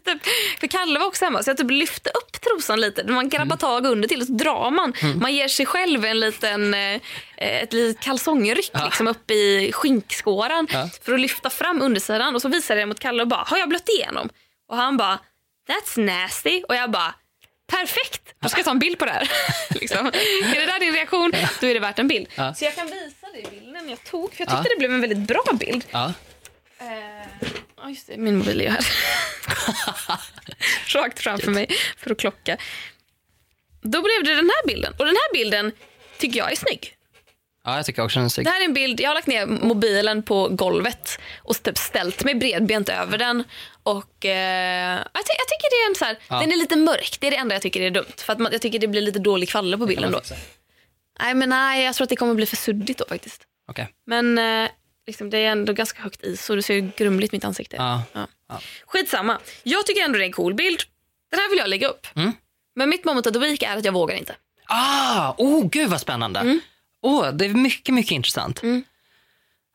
Speaker 2: typ, för Kalle var också hemma så jag typ lyfte upp trosan lite. Man grabbar tag under till och så drar man. Man ger sig själv en liten, eh, ett litet kalsongryck liksom upp i skinkskåran
Speaker 1: Ja.
Speaker 2: för att lyfta fram undersidan. Och så visade jag mot Kalle och bara, har jag blött igenom? Och han bara, that's nasty. Och jag bara, perfekt, då ska jag ta en bild på det här. liksom. Är det där din reaktion, då är det värt en bild.
Speaker 1: Ja.
Speaker 2: Så jag kan visa dig bilden jag tog, för jag tyckte det blev en väldigt bra bild.
Speaker 1: Ja.
Speaker 2: Eh, Ja, just det. Min mobil är ju här. Rakt framför mig för att klocka. Då blev det den här bilden. Och den här bilden tycker jag är snygg.
Speaker 1: ja, jag tycker också den är snygg.
Speaker 2: Det här är en bild, jag har lagt ner mobilen på golvet och typ ställt mig bredbent över den. Och eh, jag, ty- jag tycker det är en så här,
Speaker 1: Ja.
Speaker 2: den är lite mörk. Det är det enda jag tycker är dumt. För att man, jag tycker det blir lite dålig kvalle på bilden då. Nej men nej, jag tror att det kommer bli för suddigt då faktiskt.
Speaker 1: Okej.
Speaker 2: Men eh, liksom, det är ändå ganska högt i så det ser ju grumligt mitt ansikte.
Speaker 1: Ja.
Speaker 2: Ja.
Speaker 1: Ja.
Speaker 2: Skitsamma. Jag tycker ändå det är en cool bild. Den här vill jag lägga upp.
Speaker 1: Mm.
Speaker 2: Men mitt moment of the week är att jag vågar inte.
Speaker 1: Ah, oh, gud vad spännande.
Speaker 2: Mm.
Speaker 1: Åh, det är mycket, mycket intressant.
Speaker 2: Och då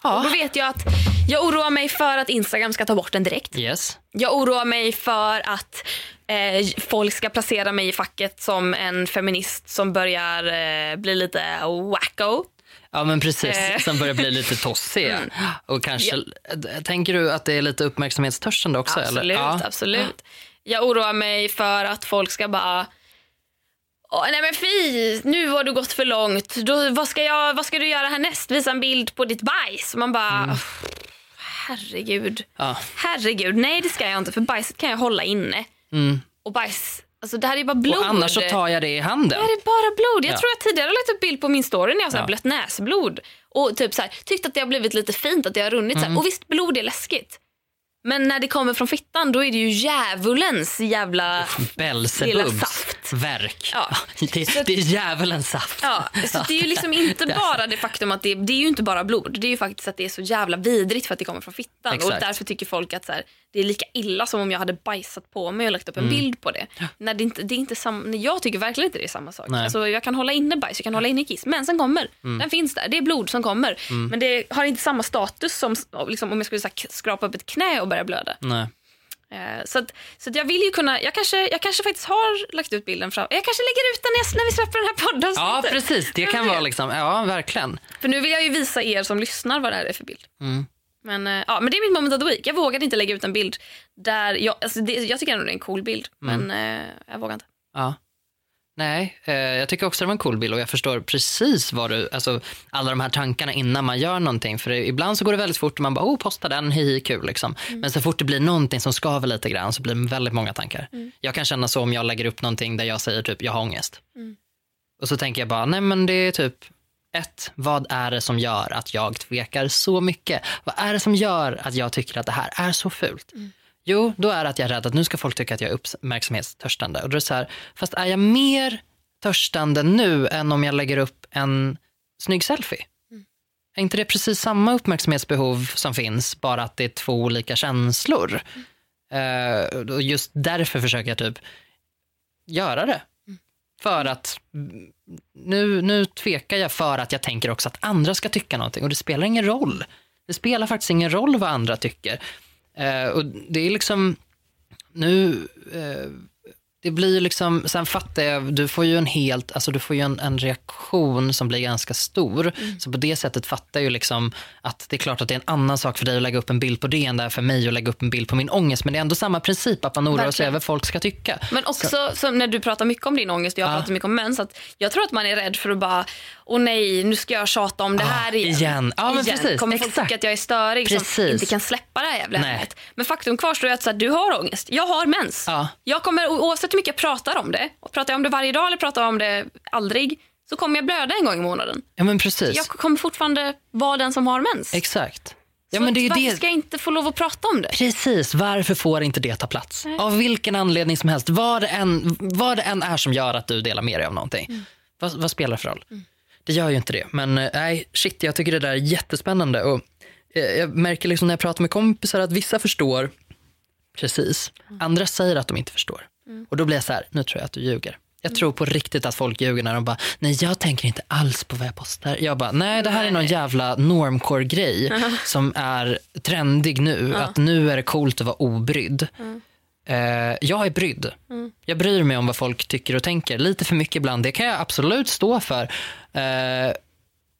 Speaker 1: Ja.
Speaker 2: vet jag att jag oroar mig för att Instagram ska ta bort den direkt.
Speaker 1: Yes.
Speaker 2: Jag oroar mig för att eh, folk ska placera mig i facket som en feminist som börjar eh, bli lite wacko.
Speaker 1: Ja men precis,
Speaker 2: Eh.
Speaker 1: som börjar bli lite tossiga. Och kanske, Tänker du att det är lite uppmärksamhetstörstande också?
Speaker 2: Absolut,
Speaker 1: eller? Ja.
Speaker 2: absolut. Jag oroar mig för att folk ska bara Åh, nej men fy, nu har du gått för långt. Då, vad, ska jag, vad ska du göra härnäst? Visa en bild på ditt bajs? Man bara,
Speaker 1: Mm.
Speaker 2: "Uff, herregud.
Speaker 1: Ja.
Speaker 2: Herregud, nej det ska jag inte för bajset kan jag hålla inne.
Speaker 1: Mm.
Speaker 2: Och bajs, alltså det här är bara blod.
Speaker 1: Och annars så tar jag det i handen.
Speaker 2: Det här är bara blod. Jag
Speaker 1: Ja.
Speaker 2: tror jag tidigare lagt upp bild på min story när jag har så
Speaker 1: Ja.
Speaker 2: blött näsblod. Och typ så här, tyckt att det har blivit lite fint, att det har runnit. Så
Speaker 1: Mm.
Speaker 2: här. Och visst, blod är läskigt. Men när det kommer från fittan då är det ju djävulens jävla lilla saft.
Speaker 1: Verk.
Speaker 2: Ja.
Speaker 1: Det, det är djävulens saft.
Speaker 2: Ja, så det är ju liksom inte bara det faktum att det, det är ju inte bara blod. Det är ju faktiskt att det är så jävla vidrigt för att det kommer från fittan.
Speaker 1: Exakt.
Speaker 2: Och därför tycker folk att så här, det är lika illa som om jag hade bajsat på mig och lagt upp en
Speaker 1: Mm.
Speaker 2: bild på det. Nej, det inte, det är inte sam, jag tycker verkligen inte det är samma sak.
Speaker 1: Nej.
Speaker 2: Alltså, jag kan hålla inne bajs, jag kan hålla inne kiss. Men sen kommer.
Speaker 1: Mm.
Speaker 2: Den finns där. Det är blod som kommer. Men det har inte samma status som liksom, om jag skulle här, skrapa upp ett knä och börja blöda.
Speaker 1: Nej.
Speaker 2: Eh, Så, att, så att jag vill ju kunna, jag kanske, jag kanske faktiskt har lagt ut bilden fram. Jag kanske lägger ut den när, när vi släpper den här podden.
Speaker 1: Ja, precis. Det kan vara liksom, ja verkligen.
Speaker 2: För nu vill jag ju visa er som lyssnar vad det här är för bild.
Speaker 1: Mm.
Speaker 2: Men, eh, ja, men det är mitt moment of the week. Jag vågade inte lägga ut en bild där jag, alltså det, jag tycker ändå det är en cool bild,
Speaker 1: Mm.
Speaker 2: men eh, jag vågar inte.
Speaker 1: Ja. Nej, eh, jag tycker också det var en cool bild och jag förstår precis vad du, alltså alla de här tankarna innan man gör någonting. För det, ibland så går det väldigt fort och man bara, oh posta den, hihi kul liksom. Men så fort det blir någonting som skaver lite grann så blir det väldigt många tankar. Jag kan känna så om jag lägger upp någonting där jag säger typ, jag har ångest. Och så tänker jag bara, nej men det är typ ett, vad är det som gör att jag tvekar så mycket? Vad är det som gör att jag tycker att det här är så fult? Jo, då är det att jag är rädd att nu ska folk tycka att jag är uppmärksamhetstörstande. Och då är så här, fast är jag mer törstande nu än om jag lägger upp en snygg selfie? Är inte det precis samma uppmärksamhetsbehov som finns, bara att det är två olika känslor? Eh, och just därför försöker jag typ göra det. För att mm, nu, nu tvekar jag för att jag tänker också att andra ska tycka någonting och det spelar ingen roll. Det spelar faktiskt ingen roll vad andra tycker. Eh, och det är liksom, nu, eh, det blir liksom, sen fattar jag, du får ju en helt, alltså du får ju en, en reaktion som blir ganska stor. Så på det sättet fattar jag ju liksom att det är klart att det är en annan sak för dig att lägga upp en bild på det än det är för mig att lägga upp en bild på min ångest. Men det är ändå samma princip, att man oroar sig över vad folk ska tycka.
Speaker 2: Men också som när du pratar mycket om din ångest och jag
Speaker 1: Ja.
Speaker 2: pratar mycket om mens. Att jag tror att man är rädd för att bara, åh nej, nu ska jag tjata om det
Speaker 1: Ah,
Speaker 2: här igen.
Speaker 1: igen. Ja, men precis.
Speaker 2: Kommer folk
Speaker 1: Exakt.
Speaker 2: tycka att jag är störig
Speaker 1: Precis.
Speaker 2: som inte kan släppa det här jävla
Speaker 1: Nej.
Speaker 2: ämnet. Men faktum kvarstår att så här, du har ångest. Jag har mens.
Speaker 1: Ja.
Speaker 2: Jag kommer, oavsett hur mycket jag pratar om det, och pratar jag om det varje dag eller pratar jag om det aldrig, så kommer jag blöda en gång i månaden.
Speaker 1: Ja men precis.
Speaker 2: Jag kommer fortfarande vara den som har mens.
Speaker 1: Exakt. Ja, men det är
Speaker 2: varför
Speaker 1: det.
Speaker 2: ska jag inte få lov att prata om det?
Speaker 1: Precis, varför får inte det ta plats? Av vilken anledning som helst, vad det, än, vad det än är som gör att du delar med dig av någonting.
Speaker 2: Mm.
Speaker 1: Vad, vad spelar det för roll? Det gör ju inte det. Men eh, nej, shit, jag tycker det där är jättespännande. Och, eh, jag märker liksom när jag pratar med kompisar att vissa förstår precis.
Speaker 2: Mm.
Speaker 1: Andra säger att de inte förstår. Och då blir jag så här, nu tror jag att du ljuger. Jag
Speaker 2: Mm.
Speaker 1: tror på riktigt att folk ljuger när de bara, nej jag tänker inte alls på vad jag postar. Jag bara, nej det här är någon jävla normcore-grej som är trendig nu. Att nu är det coolt att vara obrydd. Eh, jag är brydd. Jag bryr mig om vad folk tycker och tänker. Lite för mycket ibland. Det kan jag absolut stå för. Eh,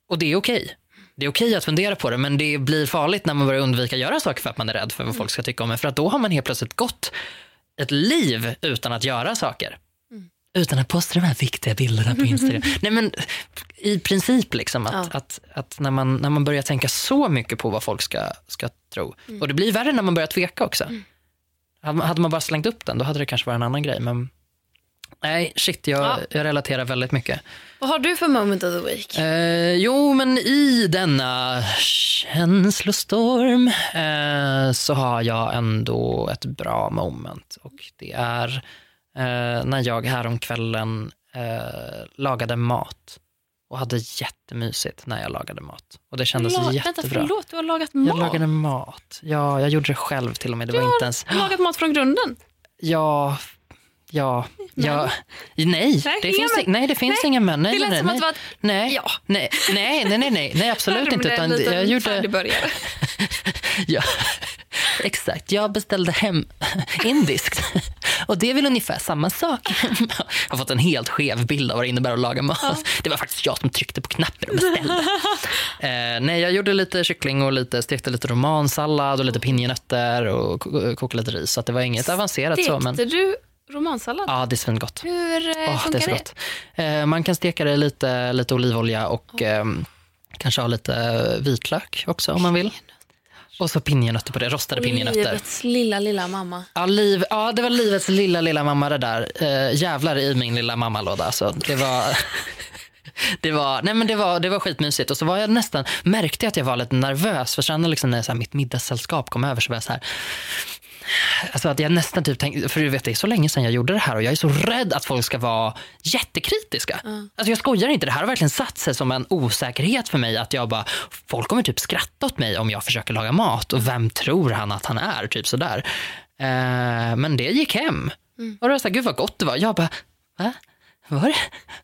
Speaker 1: och det är okej. Det är okej att fundera på det, men det blir farligt när man börjar undvika att göra saker för att man är rädd för vad folk ska tycka om en. För att då har man helt plötsligt gått ett liv utan att göra saker. Utan att posta de här viktiga bilderna på Instagram. Nej, men I princip, liksom, att,
Speaker 2: Ja.
Speaker 1: att, att när, man, när man börjar tänka så mycket på vad folk ska, ska tro. Och det blir värre när man börjar tveka också. Hade man- bara slängt upp den, då hade det kanske varit en annan grej. Men nej, shit, jag,
Speaker 2: Ja.
Speaker 1: jag relaterar väldigt mycket.
Speaker 2: Vad har du för moment of the week?
Speaker 1: Eh, jo, men i denna känslostorm eh, så har jag ändå ett bra moment. Och det är eh, när jag häromkvällen eh, lagade mat och hade jättemysigt när jag lagade mat. Och det kändes
Speaker 2: La- Vänta,
Speaker 1: jättebra.
Speaker 2: förlåt, du har lagat
Speaker 1: Jag
Speaker 2: mat?
Speaker 1: lagade mat. Ja, jag gjorde det själv till och med. Det
Speaker 2: Du
Speaker 1: var
Speaker 2: har
Speaker 1: inte ens...
Speaker 2: lagat mat från grunden?
Speaker 1: Ja, ja, ja. Nej,
Speaker 2: Nej,
Speaker 1: det finns,
Speaker 2: men.
Speaker 1: nej, det finns
Speaker 2: Nej,
Speaker 1: inga men. Nej,
Speaker 2: det
Speaker 1: nej, nej.
Speaker 2: att
Speaker 1: nej.
Speaker 2: Ja.
Speaker 1: Nej, nej, nej, nej, nej, nej, absolut inte. Utan jag gjorde... Ja, exakt. Jag beställde hem indiskt. Och det är väl ungefär samma sak. Jag har fått en helt skev bild av vad det innebär att laga mat. Det var faktiskt jag som tryckte på knappen och beställde. eh, nej, jag gjorde lite kyckling och lite, stekte lite romansallad och lite pinjenötter och ko- kokade lite ris. Så att det var inget avancerat så. Men...
Speaker 2: Stekte du romansallad?
Speaker 1: Ja, det är svingott.
Speaker 2: Hur eh,
Speaker 1: det
Speaker 2: funkar det?
Speaker 1: gott. Eh, man kan steka det i lite, lite olivolja och ehm, kanske ha lite vitlök också om man vill. Och så pinjenötter på det, rostade pinjenötter.
Speaker 2: Livets lilla, lilla mamma.
Speaker 1: Ja, liv, ja, det var livets lilla, lilla mamma det där. Eh, jävlar i min lilla mammalåda. Alltså, det var... Det var, nej men det, var, det var skitmysigt och så var jag nästan, märkte jag att jag var lite nervös för sen liksom när så här, mitt middagssällskap kom över så var jag så här, Alltså att jag nästan typ tänkte, för du vet det är så länge sedan jag gjorde det här och jag är så rädd att folk ska vara jättekritiska. Alltså jag skojar inte, det här har verkligen satt sig som en osäkerhet för mig att jag bara, folk kommer typ skratta åt mig om jag försöker laga mat och vem tror han att han är? Typ sådär. Eh, men det gick hem. Och då var så här, gud vad gott det var. Jag bara, va? Var det,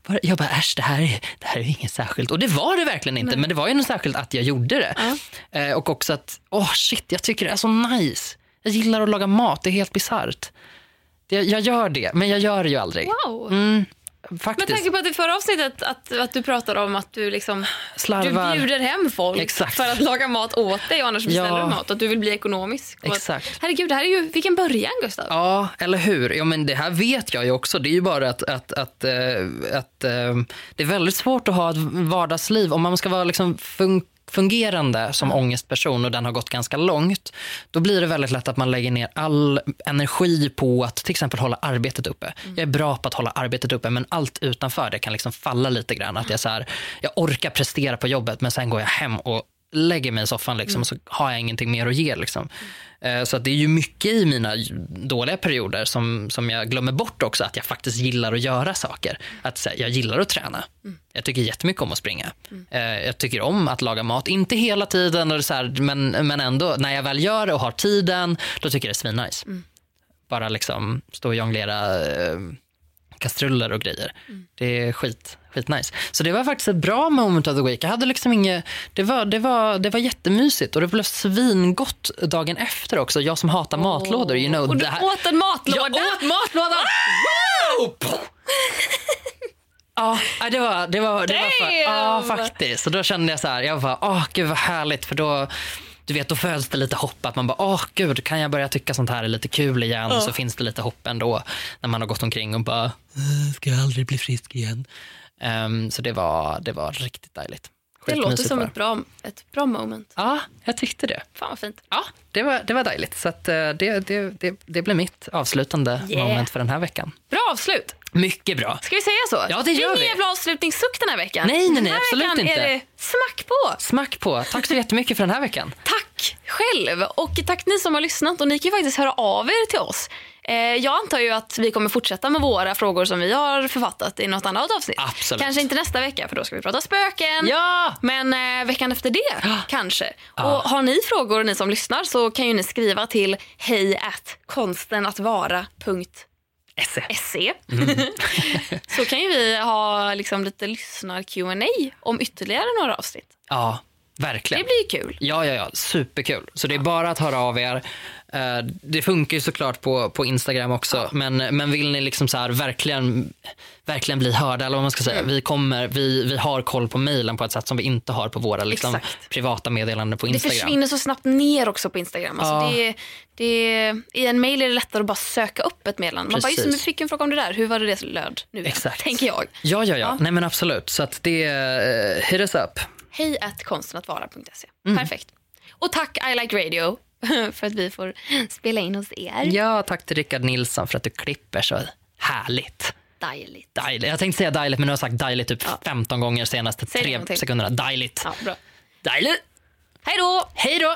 Speaker 1: var det? Jag bara, äsch det här, är, det här är inget särskilt. Och det var det verkligen inte, men det var ju något särskilt att jag gjorde det. Eh, och också att, åh shit, jag tycker det är så nice. Jag gillar att laga mat, det är helt bisarrt. Jag gör det, men jag gör det ju aldrig.
Speaker 2: Wow.
Speaker 1: Mm,
Speaker 2: Med tanke på att i förra avsnittet att, att du pratade om att du liksom
Speaker 1: Slarvar.
Speaker 2: du bjuder hem folk
Speaker 1: Exakt.
Speaker 2: för att laga mat åt dig och annars beställer
Speaker 1: Ja.
Speaker 2: du mat. Att du vill bli ekonomisk. Och att-
Speaker 1: Exakt.
Speaker 2: Herregud, det här är ju vilken början Gustav.
Speaker 1: Ja, eller hur? Ja, men det här vet jag ju också. Det är ju bara att, att, att, eh, att eh, det är väldigt svårt att ha ett vardagsliv. Om man ska vara liksom fun- fungerande som ångestperson och den har gått ganska långt, då blir det väldigt lätt att man lägger ner all energi på att till exempel hålla arbetet uppe. Jag är bra på att hålla arbetet uppe, men allt utanför det kan liksom falla lite grann. Att jag, så här, jag orkar prestera på jobbet, men sen går jag hem och lägger mig i soffan liksom, och så har jag ingenting mer att ge. Liksom. Eh, Så att det är ju mycket i mina dåliga perioder som, som jag glömmer bort också att jag faktiskt gillar att göra saker. Att här, Jag gillar att träna. Jag tycker jättemycket om att springa. Eh, Jag tycker om att laga mat. Inte hela tiden, och så här, men, men ändå när jag väl gör det och har tiden, då tycker jag det är svinnice. Bara liksom stå och jonglera eh, kastruller och grejer. Det är skit, skitnice. Så det var faktiskt ett bra moment of the week. Jag hade liksom inget, det, var, det, var, det var jättemysigt och det blev svingott dagen efter också. Jag som hatar matlådor. You know,
Speaker 2: och du åt en matlåda.
Speaker 1: jag åt matlåda! Wow! Ja, det var, det var, det var för, ja, faktiskt. Och då kände jag så här, jag bara, åh gud vad härligt för då du vet, då föds det lite hopp att man bara, åh gud, kan jag börja tycka sånt här är lite kul igen? Och så finns det lite hopp ändå när man har gått omkring och bara, "Eh, ska jag aldrig bli frisk igen? Ehm, så det var, det var riktigt dejligt.
Speaker 2: Det låter som
Speaker 1: var
Speaker 2: ett bra, ett bra moment.
Speaker 1: Ja, jag tyckte det.
Speaker 2: Fan vad fint.
Speaker 1: Ja, det var, det var dejligt. Så att, eh, det, det, det, det blev mitt avslutande
Speaker 2: Yeah.
Speaker 1: moment för den här veckan.
Speaker 2: Bra avslut.
Speaker 1: Mycket bra.
Speaker 2: Ska vi säga så?
Speaker 1: Ja, det gör
Speaker 2: är
Speaker 1: vi.
Speaker 2: ingen jävla avslutningssuck den här veckan.
Speaker 1: Nej, nej, nej,
Speaker 2: den här
Speaker 1: absolut
Speaker 2: veckan
Speaker 1: inte.
Speaker 2: är det smack på.
Speaker 1: Smack på. Tack så jättemycket för den här veckan.
Speaker 2: Tack själv och tack ni som har lyssnat och ni kan ju faktiskt höra av er till oss. Eh, jag antar ju att vi kommer fortsätta med våra frågor som vi har författat i något annat avsnitt.
Speaker 1: Absolut.
Speaker 2: Kanske inte nästa vecka för då ska vi prata spöken.
Speaker 1: Ja!
Speaker 2: Men eh, veckan efter det kanske. Och har ni frågor ni som lyssnar så kan ju ni skriva till hej at konstenattvara.se
Speaker 1: Esse.
Speaker 2: så kan ju vi ha liksom lite lyssnar Q&A om ytterligare några avsnitt.
Speaker 1: Ja, verkligen.
Speaker 2: blir ju kul.
Speaker 1: Ja, ja, ja. Superkul. Så det är bara att höra av er. Eh, Det funkar ju såklart på, på Instagram också. Men, men vill ni liksom så här verkligen, verkligen bli hörda, eller vad man ska säga. Vi, kommer, vi, vi har koll på mejlen på ett sätt som vi inte har på våra liksom,
Speaker 2: Exakt.
Speaker 1: privata meddelanden på
Speaker 2: Det
Speaker 1: Instagram.
Speaker 2: försvinner så snabbt ner också på Instagram. Alltså
Speaker 1: Ja.
Speaker 2: det, det, I en mail är det lättare att bara söka upp ett meddelande. Man bara, just det,
Speaker 1: Precis.
Speaker 2: men fick en fråga om det där. Hur var det det löd nu?
Speaker 1: Exakt.
Speaker 2: Tänker jag.
Speaker 1: Ja, ja, ja.
Speaker 2: Ja.
Speaker 1: Nej men absolut. Så att det, uh, hit us up.
Speaker 2: Hej at konstenattvara.se.
Speaker 1: Mm.
Speaker 2: Perfekt. Och tack I Like Radio för att vi får spela in hos er.
Speaker 1: Ja, tack till Rickard Nilsson för att du klipper så härligt.
Speaker 2: Dejligt.
Speaker 1: Dejligt. Jag tänkte säga dejligt men nu har jag sagt dejligt typ 15 gånger senaste
Speaker 2: Säg
Speaker 1: tre sekunderna. Dejligt.
Speaker 2: Ja, bra.
Speaker 1: Dejligt.
Speaker 2: Hej då!
Speaker 1: Hej då!